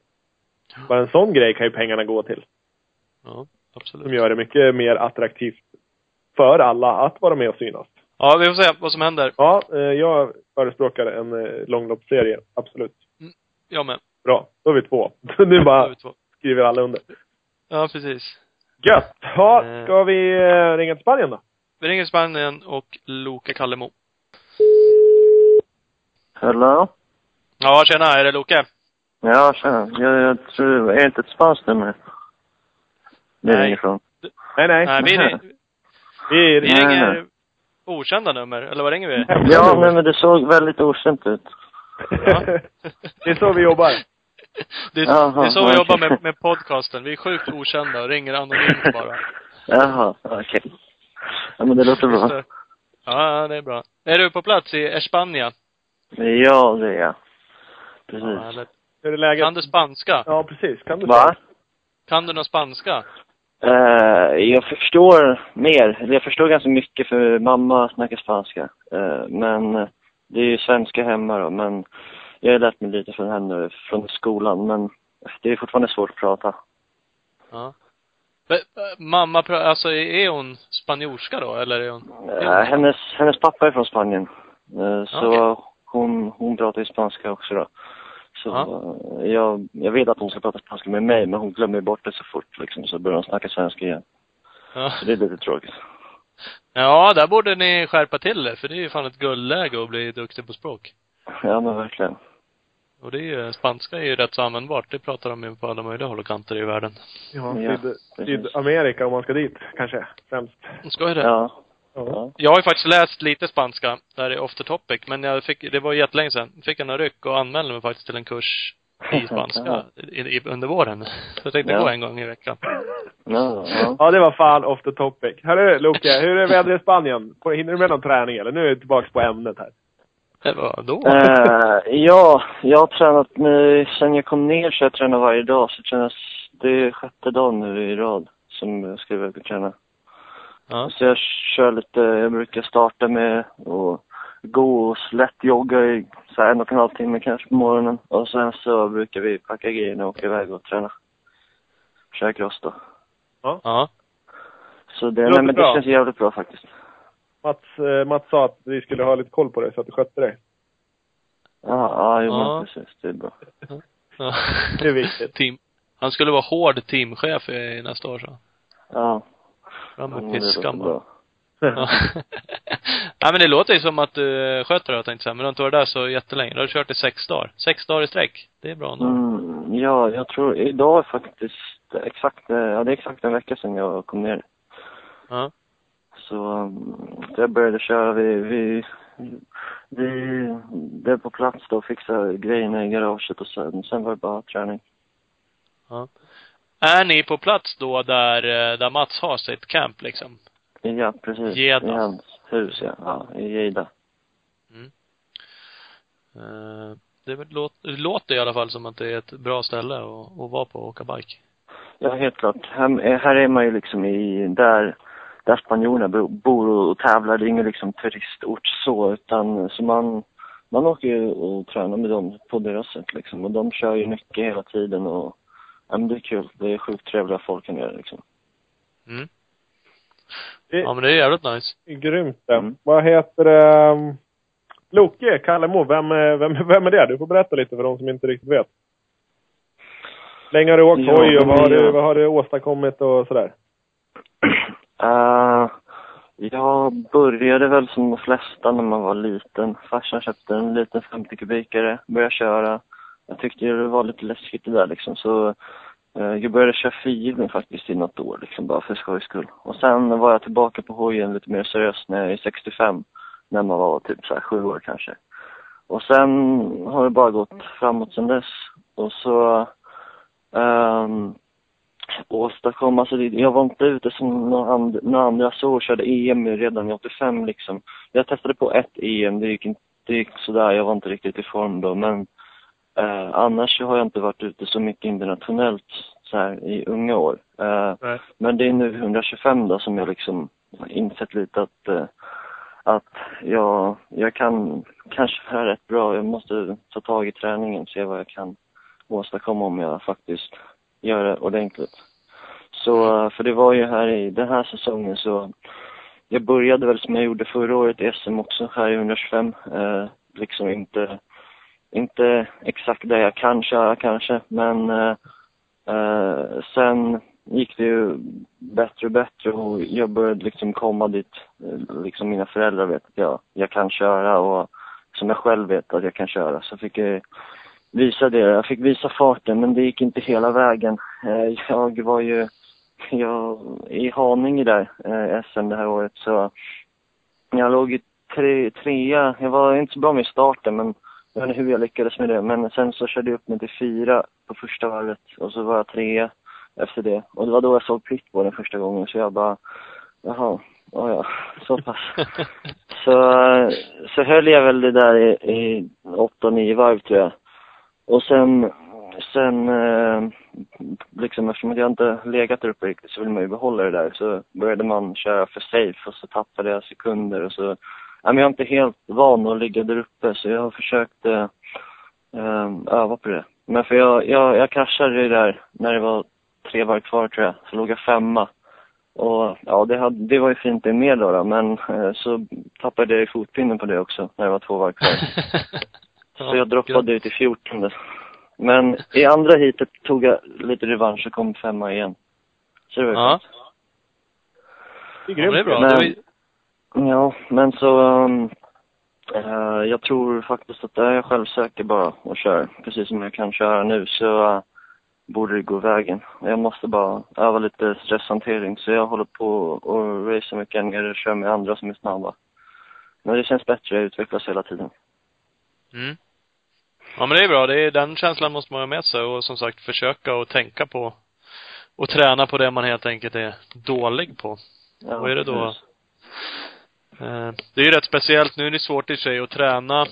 Bara en sån grej kan ju pengarna gå till. Ja, absolut. Som gör det mycket mer attraktivt för alla att vara med och synas. Ja, vi får se vad som händer. Ja, eh, jag förespråkar en eh, långloppsserie. Absolut. Jag med. Bra. Då är vi två. nu bara vi två. skriver alla under. Ja, precis. Gött! Ja, Eh. ska vi eh, ringa till Spanien då? Vi ringer Spanien och Loke Kallemo. Hello? Ja, tjena, är det Loke? Ja, tjena. Jag, jag tror, är det inte ett spanskt nummer? Det Nej. ringer från. Nej, nej. Nej, vi, ri- vi, vi vi Nej, ringer nej. okända nummer, eller vad ringer vi? Ja, nej, men det såg väldigt okänt ut. det är så vi jobbar. Det är, Jaha, det är så vi jobbar med, med podcasten. Vi är sjukt okända och ringer anonymt bara. Jaha, okej. Ja, men det låter Just bra. det. Ja, det är bra. Är du på plats i Espanja? Ja, det är jag. Ja, Precis. Hur är läget? kan du spanska? Ja, precis. Kan du Va? Kan du någon spanska? Eh, jag förstår mer. Eller jag förstår ganska mycket för mamma snackar spanska. Eh, men det är ju svenska hemma då. Men jag har lärt mig lite från henne från skolan. Men det är fortfarande svårt att prata. Ja. Men, äh, Mamma, alltså är hon spanjorska då, eller är hon? är Eh, hon hennes, hennes pappa är från Spanien. Eh, så Okej. hon, hon pratar ju spanska också då. Så Ja. eh, jag, jag vet att hon ska prata spanska med mig, men hon glömmer bort det så fort liksom. Så börjar hon snacka svenska igen. Ja. Så det är lite tråkigt. ja, där borde ni skärpa till er, för det är ju fan ett guldläge att bli duktig på språk. Ja, men verkligen. Och det är ju, spanska är ju rätt så användbart. Det pratar de ju på alla möjliga håll och kanter i världen. Ja, Ja, Syd. Sydamerika om man ska dit, kanske. Främst. Ska ju det. Ja. Ja. ja. Jag har ju faktiskt läst lite spanska, där är off the topic, men jag fick, det var jättelänge sedan, fick några ryck och anmälde mig faktiskt till en kurs i spanska i, i, under våren. Så jag tänkte Ja. gå en gång i veckan. Ja, ja. Ja, det var fan off the topic. Hörru, Loke, hur är vädret i Spanien? Hinner du med någon träning eller? Nu är vi tillbaka på ämnet här. Det var då. Eh, ja, jag har tränat nu, sen jag kom ner så jag tränar varje dag. Så jag tränar, det är sjätte dagen nu i rad som jag ska iväg och träna. Ja. Så jag kör lite, jag brukar starta med att gå och lätt jogga i så här en och en halv timme kanske på morgonen. Och sen så brukar vi packa grejerna och åka iväg och träna. Köra cross då. Ja. Så det, Det nej, låter men det bra. känns jävligt bra faktiskt. Mats, eh, Mats sa att vi skulle ha lite koll på dig så att du skötte dig. Ja, ja, jo, Ja. men precis. Det är bra. ja. Det är viktigt. Team. Han skulle vara hård teamchef i nästa år så. Ja. Fram med piskan bara. Ja. Nej men det låter ju som att du sköter det, jag tänkte säga. Men du har inte varit där så jättelänge. Du har kört i sex dagar. Sex dagar i sträck. Det är bra ändå. Mm, ja, jag tror idag är faktiskt exakt, eh, ja det är exakt en vecka sedan jag kom ner. Ja. Så mm, jag började köra, vi, vi, vi blev på plats då och fixade grejerna i garaget och sen, sen var det bara träning. ja. Är ni på plats då där, eh, där Mats har sitt camp liksom? Ja, precis. Geda. I hans hus, ja. ja I Geda. Eh, Det väl låt, det låter i alla fall som att det är ett bra ställe att, att vara på och åka bike. Ja, helt klart. Här, eh, här är man ju liksom i, där, där spanjorerna bo- bor och tävlar. Det är ingen liksom turistort så, utan så man, man åker ju och tränar med dem på deras sätt liksom. Och de kör ju mycket hela tiden och, ja men det är kul. Det är sjukt trevliga folk här nere liksom. Mm. Det Ja men det är jävligt nice. grymt det. Mm. Vad heter det? um, Loke, Kallemo, vem, är- vem, vem är det? Du får berätta lite för de som inte riktigt vet. Länge har du åkt hoj och vad har, du, vad har du åstadkommit och sådär? Uh, jag började väl som de flesta när man var liten. Farsan köpte en liten 50 kubikare, började köra. Jag tyckte det var lite läskigt det där liksom, så uh, jag började köra fyrhjuling faktiskt i något år, liksom bara för skojs skull. Och sen var jag tillbaka på hojen lite mer seriöst när jag är 65, när man var typ så här sju år kanske. Och sen har det bara gått framåt sen dess. Och så ehm, åstadkomma. Alltså jag var inte ute som några and, några andra så körde EM redan i 85 liksom. Jag testade på ett EM, det gick, inte, det gick sådär, jag var inte riktigt i form då men eh, annars har jag inte varit ute så mycket internationellt så här i unga år. Eh, men det är nu 125 då som jag liksom insett lite att eh, att jag, jag kan kanske vara rätt bra. Jag måste ta tag i träningen, se vad jag kan åstadkomma om jag faktiskt göra det ordentligt. Så, eh, för det var ju här i den här säsongen så, jag började väl som jag gjorde förra året i SM också, här i 125. Eh, liksom inte, inte exakt där jag kan köra kanske, men eh, eh, sen gick det ju bättre och bättre och jag började liksom komma dit, eh, liksom mina föräldrar vet att jag, jag kan köra och som jag själv vet att jag kan köra. Så fick jag visa det. Jag fick visa farten men det gick inte hela vägen. Eh, Jag var ju, jag, i Haninge där, eh, SM det här året så, jag låg i tre, trea. Jag var inte så bra med starten men jag vet inte hur jag lyckades med det. Men sen så körde jag upp mig till fyra på första varvet och så var jag trea efter det. Och det var då jag såg pitbull den första gången så jag bara, jaha, ja ja, så pass. Så, så höll jag väl det där i, i åtta, nio varv tror jag. Och sen, sen eh, liksom eftersom att jag inte legat där uppe riktigt så vill man ju behålla det där. Så började man köra för safe och så tappade jag sekunder och så, ja men jag är inte helt van att ligga där uppe så jag har försökt eh, eh öva på det. Men för jag, jag, jag kraschade ju där när det var tre varv kvar tror jag, så låg jag femma. Och ja, det, hade, det var ju fint det med då, då men eh, så tappade jag fotpinnen på det också när det var två varv kvar. Så jag droppade ut i 14. Men i andra heatet tog jag lite revansch och kom femma igen. Så det var ju Ja. Det är Ja, det är bra. Men- ju- Ja, men så... Um, eh, jag tror faktiskt att är jag självsäker bara och kör, precis som jag kan köra nu, så uh, borde det gå vägen. Jag måste bara öva lite stresshantering, så jag håller på och racear mycket än och kör med andra som är snabba. Men det känns bättre, jag utvecklas hela tiden. Mm. Ja men det är bra. Det är, den känslan måste man ha med sig och som sagt försöka och tänka på och träna på det man helt enkelt är dålig på. Ja, Vad är det då? precis. Eh, Det är ju rätt speciellt. Nu är det svårt i sig att träna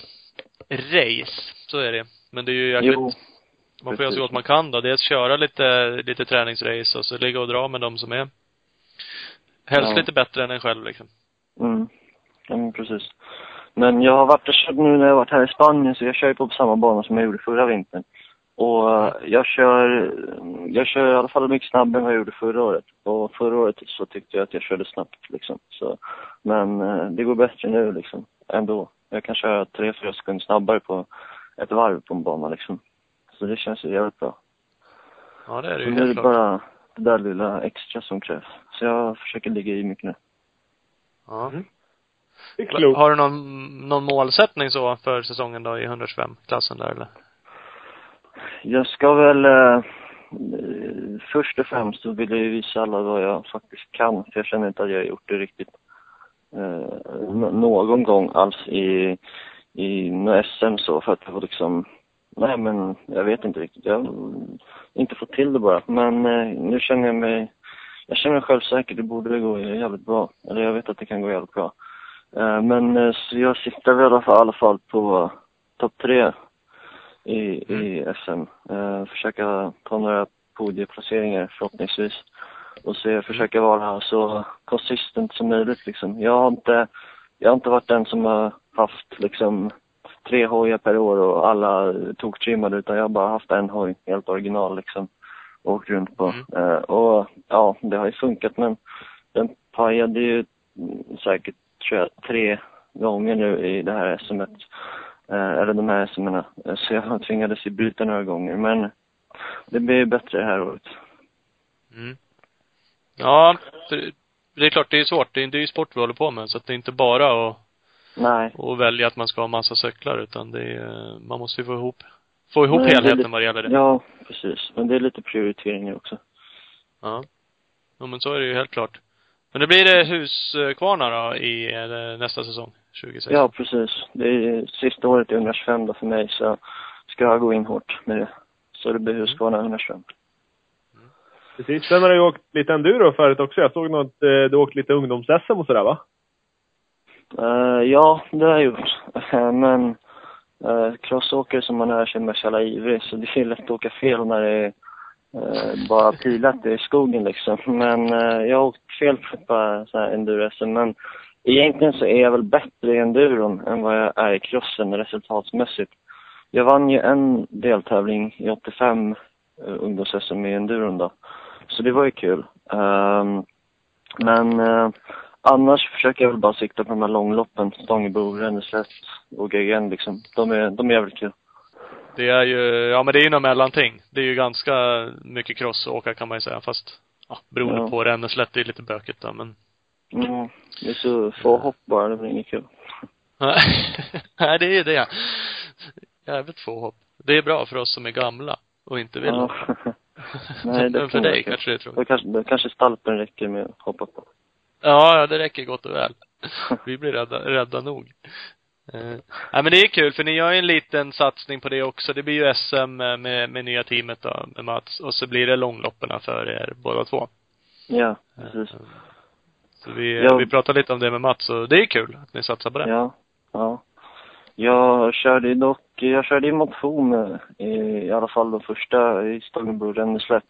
race. Så är det. Men det är ju jäkligt, Jo, man får göra så gott man kan då. Dels köra lite, lite träningsrace och så ligga och dra med de som är helst Ja. lite bättre än en själv liksom. Mm. Ja, men precis. Men jag har varit och kört nu när jag varit här i Spanien, så jag kör ju på samma bana som jag gjorde förra vintern. Och eh, jag kör, jag kör i alla fall mycket snabbare än vad jag gjorde förra året. Och förra året så tyckte jag att jag körde snabbt liksom. Så, men eh, det går bättre nu liksom, ändå. Jag kan köra tre, fyra sekunder snabbare på ett varv på en bana liksom. Så det känns ju jävligt bra. Ja det är det ju Nu är det klart. bara det där lilla extra som krävs. Så jag försöker ligga i mycket nu. Ja. Det är klokt. Har du någon, någon målsättning så för säsongen då i 125-klassen där eller? Jag ska väl, eh, först och främst så vill jag ju visa alla vad jag faktiskt kan, för jag känner inte att jag har gjort det riktigt eh, någon gång alls i, i SM så, för att jag har liksom, nej men jag vet inte riktigt, jag har inte fått till det bara. Men eh, nu känner jag mig, jag känner mig självsäker, det borde gå jävligt bra. Eller jag vet att det kan gå jävligt bra. Eh, men eh, så jag siktar väl i alla fall, på topp tre i, i SM. Eh, försöka ta några podieplaceringar förhoppningsvis. Och se, försöka vara så konsistent som möjligt liksom. Jag har inte, jag har inte varit den som har haft liksom tre hojar per år och alla toktrimmade utan jag har bara haft en hoj, helt original liksom. Och åkt runt på. Mm. Och ja, det har ju funkat men den pajade ju mm, säkert tror jag tre gånger nu i det här SMet. Eh, eller de här SMerna. Eh, Så jag tvingades ju byta några gånger men det blir ju bättre det här året. Mm. Ja, det är klart det är svårt. Det är, det ju sport vi håller på med så att det är inte bara att, Nej. att välja att man ska ha massa cyklar utan det är, man måste ju få ihop, få ihop Nej, det helheten lite- vad det gäller det. Ja, precis. Men det är lite prioriteringar också. Ja. Ja men så är det ju helt klart. Men det blir det Huskvarna då i eh, nästa säsong, 2016? Ja, precis. Det är sista året i 125 då för mig så ska jag gå in hårt med det. Så det blir Husqvarna 125. Precis. Sen har du åkt lite enduro förut också. Jag såg något, eh, du åkt lite ungdoms-SM och sådär va? Eh, ja, det har jag gjort. Men uh, crossåkare som man är sig med så jävla ivrig så det är lätt att åka fel när det är eh, bara pilat i skogen liksom. Men eh, jag har åkt fel på ett par så här enduro-SM. Men egentligen så är jag väl bättre i enduron än vad jag är i crossen resultatmässigt. Jag vann ju en deltävling i 85 eh, ungdoms-SM i enduron då. Så det var ju kul. Um, men eh, annars försöker jag väl bara sikta på de här långloppen. Stångebo, Ränneslätt och GGN liksom. De är, de är jävligt kul. Det är ju, ja men det är ju något mellanting. Det är ju ganska mycket crossåka kan man ju säga fast, ja, beroende Ja. på Ränneslätt, det är lite bökigt då men Mm, det är så få hopp bara, det blir inget kul. Nej, det är ju det. Jävligt få hopp. Det är bra för oss som är gamla och inte vill. Ja. Nej, det Men för dig kanske det är tråkigt. Då kanske, då kanske stalpen räcker med att hoppa på. Ja, ja, det räcker gott och väl. Vi blir rädda, rädda nog. Eh, nej men det är kul för ni gör ju en liten satsning på det också. Det blir ju SM med, med, med nya teamet då, med Mats. Och så blir det långlopperna för er båda två. Ja, precis. Eh, Så vi, Ja. vi pratade lite om det med Mats och det är kul att ni satsar på det. Ja, ja. Jag körde dock, jag körde i motion eh, i, i alla fall de första i Stångebro, Ränneslätt.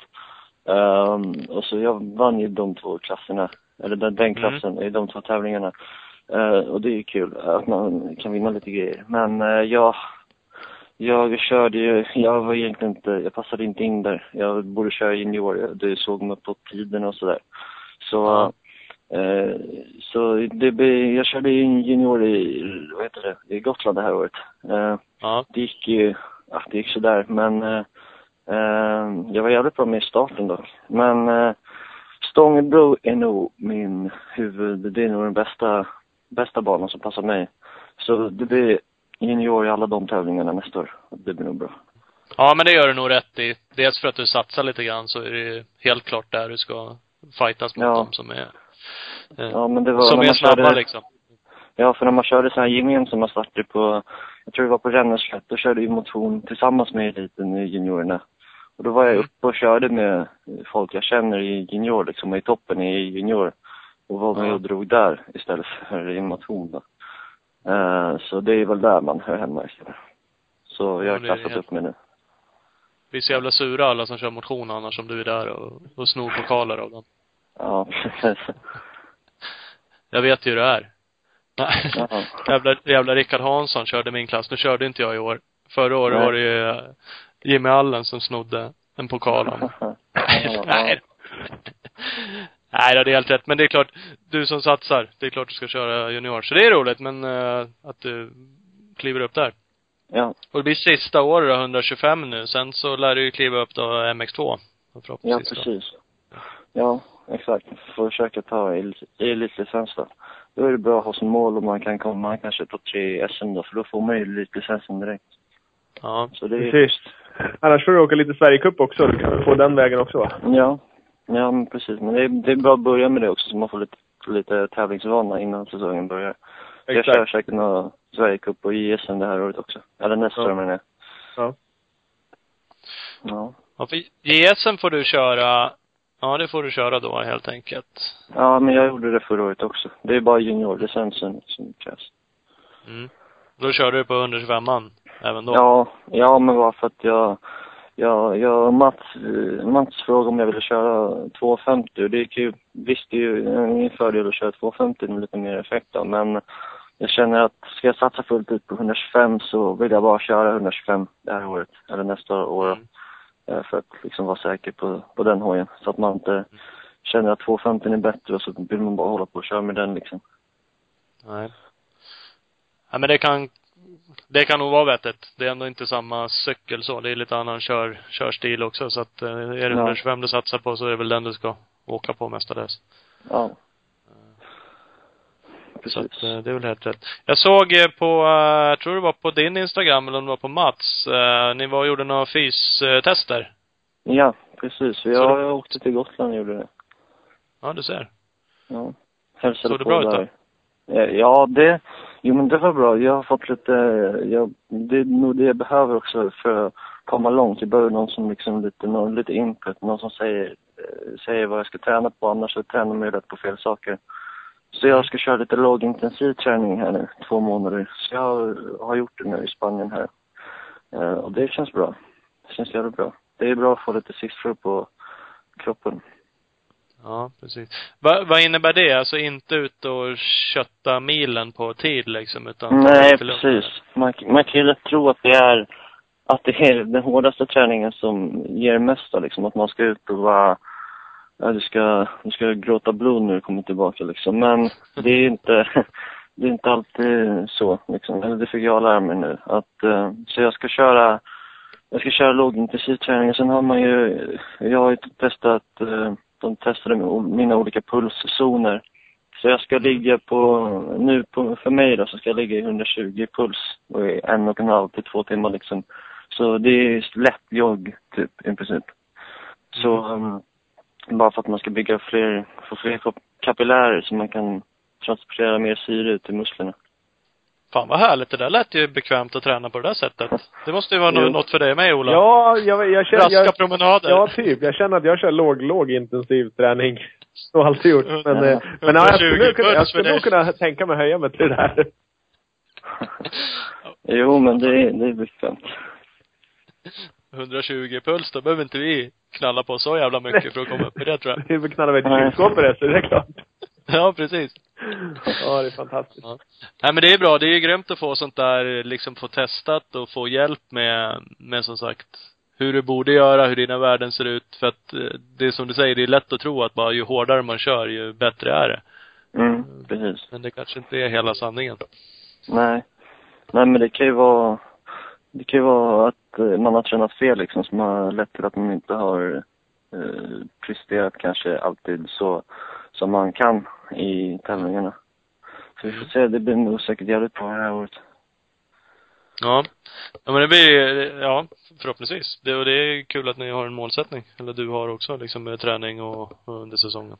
Um, och så jag vann ju de två klasserna, eller den, den Mm. klassen, i de två tävlingarna. Eh, och det är ju kul att man kan vinna lite grejer. Men uh, jag, jag körde ju, jag var egentligen inte, jag passade inte in där. Jag borde köra junior, det såg man på tiden och sådär. Så. Eh, så det blir, jag körde ju junior i, vad heter det, i Gotland det här året. Eh, Ja. det gick ju, ja, det gick sådär men eh, eh, jag var jävligt bra med i starten dock. Men eh, Stångebro är nog min huvud, det är nog den bästa, bästa banan som passar mig. Så det blir junior i alla de tävlingarna nästa år. Det blir nog bra. Ja, men det gör du nog rätt i. Dels för att du satsar lite grann så är det ju helt klart där du ska fightas mot Ja. dem som är, eh, Ja men det var som är snabba körde, liksom. Ja, för när man körde så här gemensamma starter på, jag tror det var på Ränneslätt, då körde vi motion tillsammans med eliten i juniorerna. Och då var jag Mm. uppe och körde med folk jag känner i junior, liksom i toppen i junior. Och var med och drog där istället för i motion då. Eh, så det är väl där man hör hemma istället. Så jag Ja, har klassat helt- upp mig nu. Vi är så jävla sura alla som kör motion annars om du är där och, och snor pokaler av dem. Ja. Jag vet ju hur det är. Ja. jävla, jävla Rickard Hansson körde min klass. Nu körde inte jag i år. Förra året Nej. var det ju eh, Jimmy Allen som snodde en pokal av mig. Nej. Nej, det är helt rätt. Men det är klart, du som satsar, det är klart du ska köra junior. Så det är roligt, men eh, att du kliver upp där. Ja, Och det blir sista året då, 125 nu. Sen så lär du ju kliva upp då MX2. ja Förhoppningsvis då. precis. Ja, exakt. Får försöka ta el- elitlicens då. Då är det bra att ha som mål om man kan komma kanske topp tre i SM då, för då får man ju elitlicensen direkt. Ja. Så det är Precis. Annars får du åka lite Sverigecup också. Du kan få den vägen också va? Ja, ja men precis. Men det är, det är bra att börja med det också så man får lite, lite tävlingsvana innan säsongen börjar. Jag kör Exakt. säkert några Sverigecup och JSM det här året också. Eller nästa Ja. år menar jag. Ja. Ja. ja för JSM får du köra, ja det får du köra då helt enkelt. Ja, men jag gjorde det förra året också. Det är bara juniorlicensen som krävs. Mm. Då körde du på 125an även då? Ja, ja men bara för att jag, jag, jag Mats, Mats frågade om jag ville köra 250 och det gick ju, visst det är ju ingen fördel att köra 250 med lite mer effekt då, men jag känner att ska jag satsa fullt ut på 125 så vill jag bara köra 125 det här året, eller nästa år. Mm. Eh, För att liksom vara säker på, på den hojen. Så att man inte känner att 250 är bättre och så vill man bara hålla på och köra med den liksom. Nej. Ja, men det kan, det kan nog vara vettigt. Det är ändå inte samma cykel så. Det är lite annan kör, körstil också. Så att, eh, är det Ja. 125 du satsar på så är det väl den du ska åka på mestadels. Ja. Så Precis. att, eh, det är väl helt rätt. Jag såg eh, på, eh, jag tror det var på din Instagram eller om det var på Mats, eh, ni var och gjorde några fystester. Ja, precis. Så Jag, det- jag åkte till Gotland och gjorde det. Ja, du ser. Ja. Hälsade Såg det bra ut. Eh, Ja, det, jo men det var bra. Jag har fått lite, jag, det är nog det jag behöver också för att komma långt. Jag behöver någon som liksom lite, någon, lite input, någon som säger, eh, säger vad jag ska träna på, annars så tränar man ju rätt på fel saker. Så jag ska köra lite lågintensiv träning här nu, två månader. Så jag har gjort det nu i Spanien här. Eh, och det känns bra. Det känns jävligt bra. Det är bra att få lite siffror på kroppen. Ja, precis. Va, vad innebär det? Alltså inte ut och kötta milen på tid liksom, utan Nej, precis. Man, man kan ju lätt tro att det är att det är den hårdaste träningen som ger mest då, liksom. Att man ska ut och vara ja, du ska, du ska gråta blod när du kommer tillbaka liksom. Men det är inte, det är inte alltid så liksom. Eller det fick jag lära mig nu. Att, eh, så jag ska köra, jag ska köra lågintensiv träning. Sen har man ju, jag har ju testat, eh, de testade mina olika pulszoner. Så jag ska ligga på, nu på, för mig då, så ska jag ligga i 120 puls och i en och en halv till två timmar liksom. Så det är lätt jogg, typ, i princip. Så, um, bara för att man ska bygga fler, få fler kap- kapillärer så man kan transportera mer syre ut i musklerna. Fan vad härligt. Det där lät ju bekvämt att träna på det där sättet. Det måste ju vara Jo. nå- något för dig med Ola. Ja, jag, jag känner... Raska Jag, promenader. ja, typ. Jag känner att jag kör låg, låg intensiv träning. Så har jag alltid gjort. Men, Ja. eh, men ja, jag 120 skulle, kunna, jag skulle nog kunna tänka mig höja mig till det där. Jo, men det, är- det är bekvämt. 120 puls, då behöver inte vi knalla på så jävla mycket för att komma upp i det tror jag. Vi får knalla iväg till kylskåpet det, så det är klart. Ja, precis. Ja, det är fantastiskt. Ja. Nej men det är bra. Det är ju grymt att få sånt där, liksom få testat och få hjälp med, med som sagt, hur du borde göra, hur dina värden ser ut. För att eh, det är som du säger, det är lätt att tro att bara ju hårdare man kör, ju bättre är det. Mm, precis. Men det kanske inte är hela sanningen. Nej. Nej, men det kan ju vara, det kan ju vara att eh, man har tränat fel liksom som har lett till att man inte har eh, presterat kanske alltid så som man kan i tävlingarna. Så vi får se, det blir nog säkert jävligt bra det här året. Ja. Ja men det blir, ja, förhoppningsvis. Det, och det är kul att ni har en målsättning. Eller du har också, liksom med träning och, och under säsongen.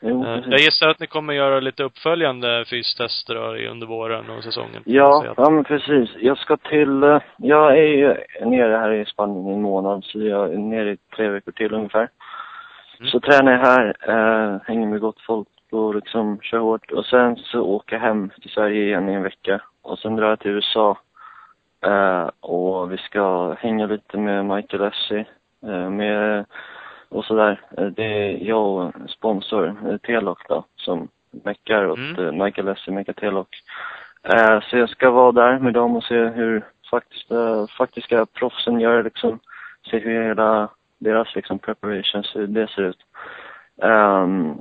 Jo, Eh, precis. Jag gissar att ni kommer göra lite uppföljande fystester under våren och säsongen. Ja, ja men precis. Jag ska till, eh, jag är ju nere här i Spanien i en månad, så jag är nere i tre veckor till ungefär. Mm. Så tränar jag här, eh, hänger med gott folk och liksom kör hårt. Och sen så åker jag hem till Sverige igen i en vecka. Och sen drar jag till USA. Eh, och vi ska hänga lite med Michael Essie. Eh, med, och sådär. Eh, det är jag och sponsor, eh, T-Lock då, som meckar åt Mm. eh, Michael Essie, meckar. Eh, så jag ska vara där med dem och se hur faktiska, faktiska proffsen gör liksom. Se hur hela deras liksom preparations, hur det ser ut. Ehm,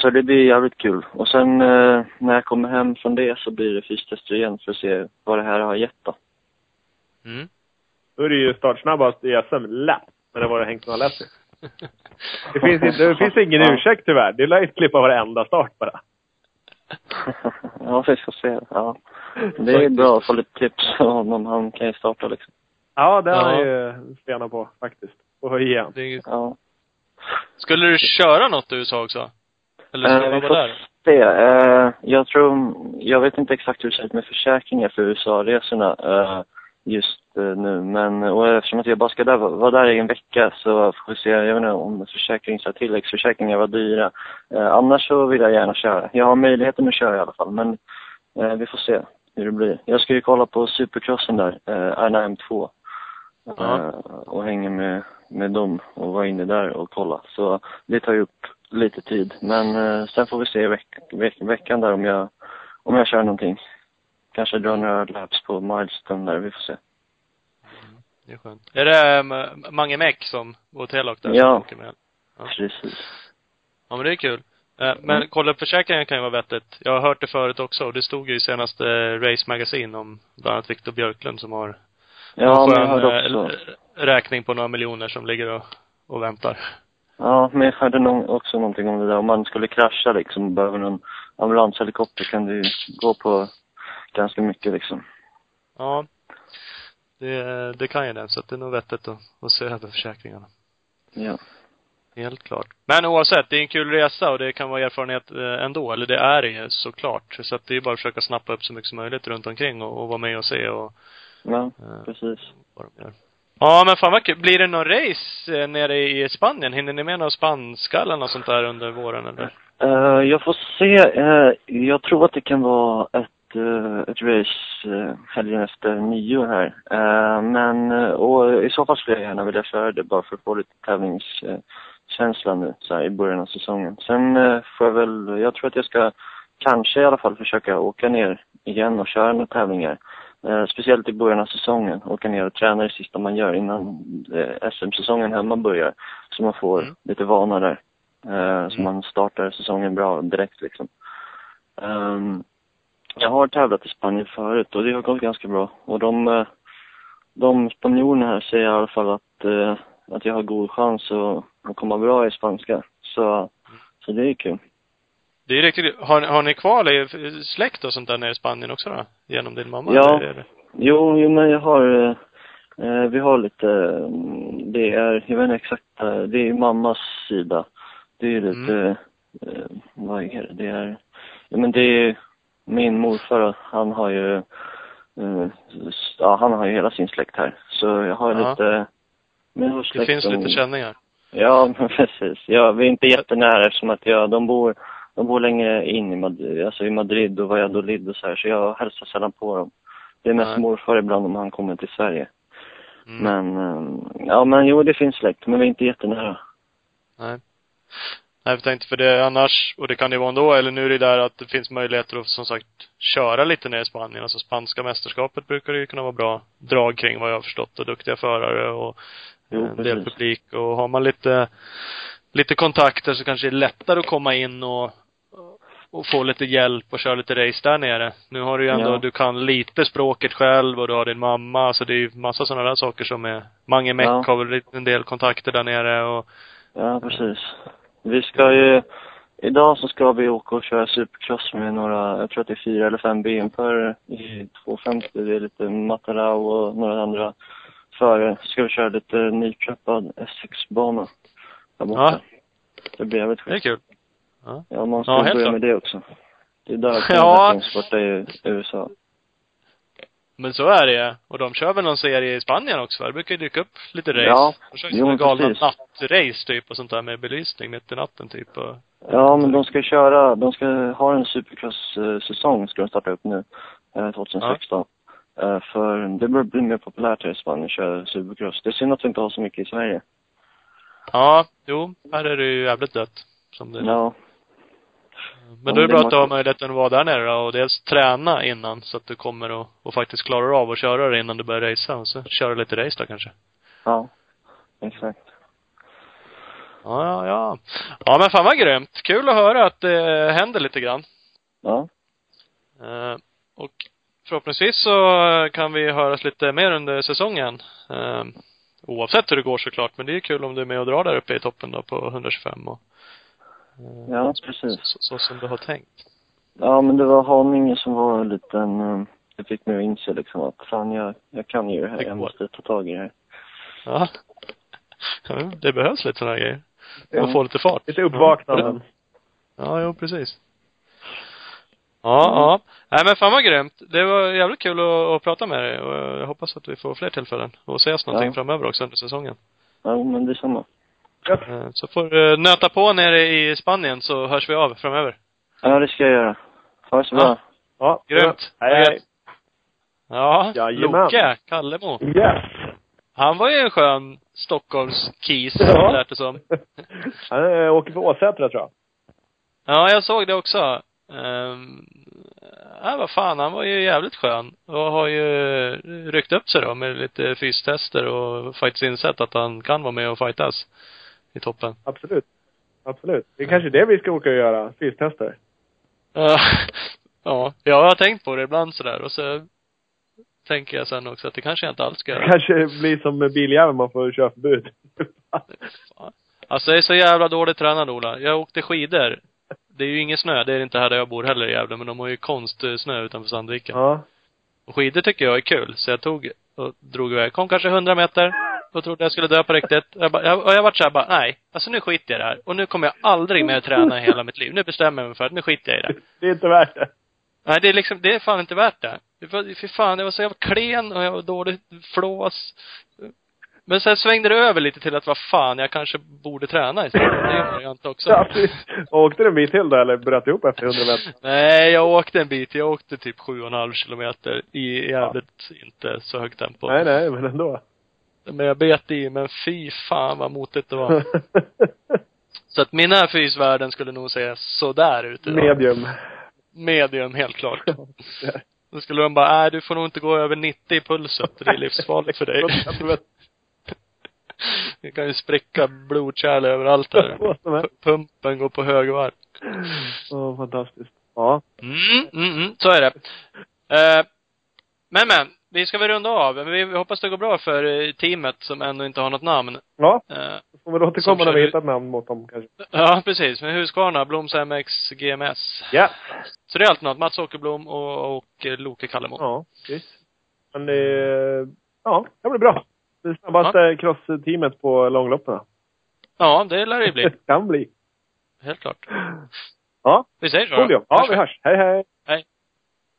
så det blir jävligt kul. Och sen eh, när jag kommer hem från det så blir det fystester igen för att se vad det här har gett då. Mm. Då är det ju startsnabbast i SM lätt. Men det var det hängt några lätt. Det finns, inte, det finns ingen Ja. ursäkt tyvärr. Det lär ju klippa varenda start bara. ja, vi får se. Ja. Det är bra att få lite tips av honom. Han kan ju starta liksom. Ja, det har han Ja. ju spenat på faktiskt. Och igen. Det är, Ja. skulle du köra något i USA också? Eller ska Eh, du vi bara får vara där? se. Eh, jag tror, jag vet inte exakt hur det ser ut med försäkringar för USA-resorna eh, just eh, nu. Men och eftersom att jag bara ska där, vara där i en vecka så får vi se. Jag vet inte om försäkring, så här tilläggsförsäkringar var dyra. Eh, annars så vill jag gärna köra. Jag har möjligheten att köra i alla fall. Men eh, vi får se hur det blir. Jag ska ju kolla på supercrossen där, eh, RNM2. Ja. Eh, och hänga med, med dem och vara inne där och kolla. Så det tar ju upp lite tid. Men eh, sen får vi se veck, veck, veckan där om jag, om jag kör någonting. Kanske drar några laps på milestone där, vi får se. Det är skönt. Är det um, Mange Mek som, och Telok där Ja. som med? Ja. Precis. Ja men det är kul. Eh, Men kolla försäkringen kan ju vara vettigt. Jag har hört det förut också och det stod ju i senaste Race Magazine om bland annat Viktor Björklund som har Ja, en men jag hörde eh, också. Räkning på några miljoner som ligger och, och väntar. Ja, men jag hörde nog också någonting om det där. Om man skulle krascha liksom och behöver någon ambulanshelikopter kan det ju gå på ganska mycket liksom. Ja. Det, det kan ju det, så att det är nog vettigt att, att se över försäkringarna. Ja. Helt klart. Men oavsett, det är en kul resa och det kan vara erfarenhet eh, ändå. Eller det är det ju såklart. Så att det är bara att försöka snappa upp så mycket som möjligt runt omkring och, och vara med och se och Ja, eh, precis. vad de gör. Ja men fan vad kul. Blir det någon race eh, nere i Spanien? Hinner ni med några spanska eller något sånt där under våren eller? Uh, jag får se. Uh, jag tror att det kan vara ett, uh, ett race uh, helgen efter nio här. Uh, men, och i så fall skulle jag gärna vilja köra det bara för att få lite tävlingskänsla nu så här, i början av säsongen. Sen får jag väl, jag tror att jag ska kanske i alla fall försöka åka ner igen och köra några tävlingar. Eh, speciellt i början av säsongen. Åka ner och träna det sista man gör innan eh, SM-säsongen hemma börjar. Så man får Mm. lite vana där. Eh, så Mm. man startar säsongen bra direkt liksom. Ehm, jag har tävlat i Spanien förut och det har gått ganska bra. Och de, de spanjorerna här säger i alla fall att, att jag har god chans att, att komma bra i spanska. Så, så det är kul. Det är riktigt Har, har ni kvar i- släkt och sånt där nere i Spanien också då? Genom din mamma? Ja. eller Jo, jo men jag har, eh, vi har lite, mm, det är, jag vet inte exakt, eh, det är mammas sida. Det är lite, eh, vad är det, det är, ja men det är min morfar, han har ju, eh, ja han har ju hela sin släkt här. Så jag har Ja. lite, men har Det släkt finns som- lite känningar. Ja, men precis. Ja, vi är inte jättenära eftersom att jag, de bor, de bor längre in i Madrid, alltså i Madrid och Valladolid och så här, så jag hälsar sällan på dem. Det är mest Nej. morfar ibland om han kommer till Sverige. Mm. Men, ehm, ja men jo det finns släkt, men vi är inte jättenära. Nej. Nej, jag tänkte för det annars, och det kan det vara ändå, eller nu är det där att det finns möjligheter att som sagt köra lite ner i Spanien. Alltså spanska mästerskapet brukar det ju kunna vara bra drag kring vad jag har förstått och duktiga förare och Jo, en del publik och har man lite, lite kontakter så kanske det är lättare att komma in och och få lite hjälp och köra lite race där nere. Nu har du ju ändå, Ja. du kan lite språket själv och du har din mamma, så det är ju massa sådana där saker som är, Mange Meck Ja. har väl en del kontakter där nere och Ja, precis. Vi ska ju, idag så ska vi åka och köra supercross med några, jag tror att det är fyra eller fem BM-förare i 250. Det är lite Matarau och några andra förare. Så ska vi köra lite nyklappad S6-bana där borta. Ja. Det blir jävligt det är kul. Ja, man ska Ja, börja klart. med det också. Det är där Ja. ja. borta i USA. Men så är det ju. Och de kör väl någon serie i Spanien också? Det brukar ju dyka upp lite race. Ja. De kör ju galna nattrace typ och sånt där med belysning mitt i natten typ och Ja, men de ska köra, de ska ha en supercross-säsong ska de starta upp nu, eh, 2016. Eh, För det börjar bli mer populärt här i Spanien att köra supercross. Det är synd att vi inte har så mycket i Sverige. Ja, jo, här är det ju jävligt dött. Som det är. Ja, Men då är det bra att du har möjligheten att vara där nere då och dels träna innan så att du kommer och, och faktiskt klarar av att köra det innan du börjar racea och så köra lite race då kanske. ja, exakt. Ja, ja, ja. Ja men fan vad grymt. Kul att höra att det händer lite grann. Ja, Eh, och förhoppningsvis så kan vi höras lite mer under säsongen. Eh, Oavsett hur det går såklart, men det är kul om du är med och drar där uppe i toppen då på 125 och Ja, precis. så, så som du har tänkt. Ja, men det var Haninge som var en liten, eh, det fick mig att inse liksom att fan jag, jag kan ju det här, Det jag måste ta tag i det här. Ja. Ja, Det behövs lite sådana grejer. Ja. Och få lite fart. Lite uppvaknanden. Ja, jo precis. Ja, ja. Nej men fan vad grymt. Det var jävligt kul att, att prata med dig och jag hoppas att vi får fler tillfällen och ses någonting Ja. framöver också under säsongen. Ja, men detsamma. Eh, Så får du nöta på nere i Spanien så hörs vi av framöver. Ja, det ska jag göra. Ha det så Ja. bra. Ja. Grymt. Hej, hej. Ja, Jajamän. Loke, Kallemo. Yes. Han var ju en skön Stockholms-kis, Ja. lät det som. Han eh, åker på Åsätra tror jag. Ja, jag såg det också. Um, ja, vad fan, han var ju jävligt skön. Och har ju ryckt upp sig då med lite fystester och faktiskt insett att han kan vara med och fightas i toppen. Absolut. Absolut. Det är kanske det vi ska åka och göra. Fystester. Ja, ja, jag har tänkt på det ibland sådär och så tänker jag sen också att det kanske jag inte alls ska Det göra. kanske blir som med biljäveln, man får körförbud. Alltså jag är så jävla dåligt tränad Ola. Jag åkte skidor. Det är ju ingen snö, det är det inte här där jag bor heller i Gävle, men de har ju konstsnö utanför Sandviken. ja. Och skidor tycker jag är kul, så jag tog och drog iväg. Kom kanske 100 meter och trodde jag skulle dö på riktigt. Jag bara, jag, och jag vart såhär bara, nej, alltså nu skiter jag i det här. Och nu kommer jag aldrig mer träna i hela mitt liv. Nu bestämmer jag mig för att nu skiter jag i det. Det är inte värt det. Nej, det är liksom, det är fan inte värt det. Fy fan, jag var så jävla klen och jag var dålig flås. Men sen svängde det över lite till att vad fan, jag kanske borde träna istället. Det ju en variant också. Ja. Åkte du en bit till då, eller bröt ihop efter 100 meter? Nej, jag åkte en bit. Jag åkte typ sju och en halv kilometer i jävligt inte så högt tempo. Nej, nej, men ändå. Men jag bet i, men fy fan vad motigt det var. Så att mina fysvärden skulle nog säga sådär ut idag. Medium. Medium, helt klart. Då skulle de bara, nej du får nog inte gå över 90 i pulset. Det är livsfarligt för dig. Det kan ju spricka blodkärl överallt där. P- Pumpen går på högvarv. Åh, fantastiskt. Ja. Mm, mm, mm, så är det. Eh, men men, vi ska väl runda av. Men vi, hoppas det går bra för eh, teamet som ännu inte har något namn. Ja, då får vi återkomma när vi hittat namn mot dem kanske. ja, precis. Med Husqvarna, Bloms MX, GMS. Ja. Så det är allt något. Mats Åkerblom och, och eh, Loke Kallemo. Ja, visst. Men det, ja, det blir bra. Det snabbaste cross-teamet på långloppen. Ja, det lär det ju bli. kan bli. Helt klart. Ja, Vi säger så cool då. Ja, vi hörs. Hej, hej. Hej.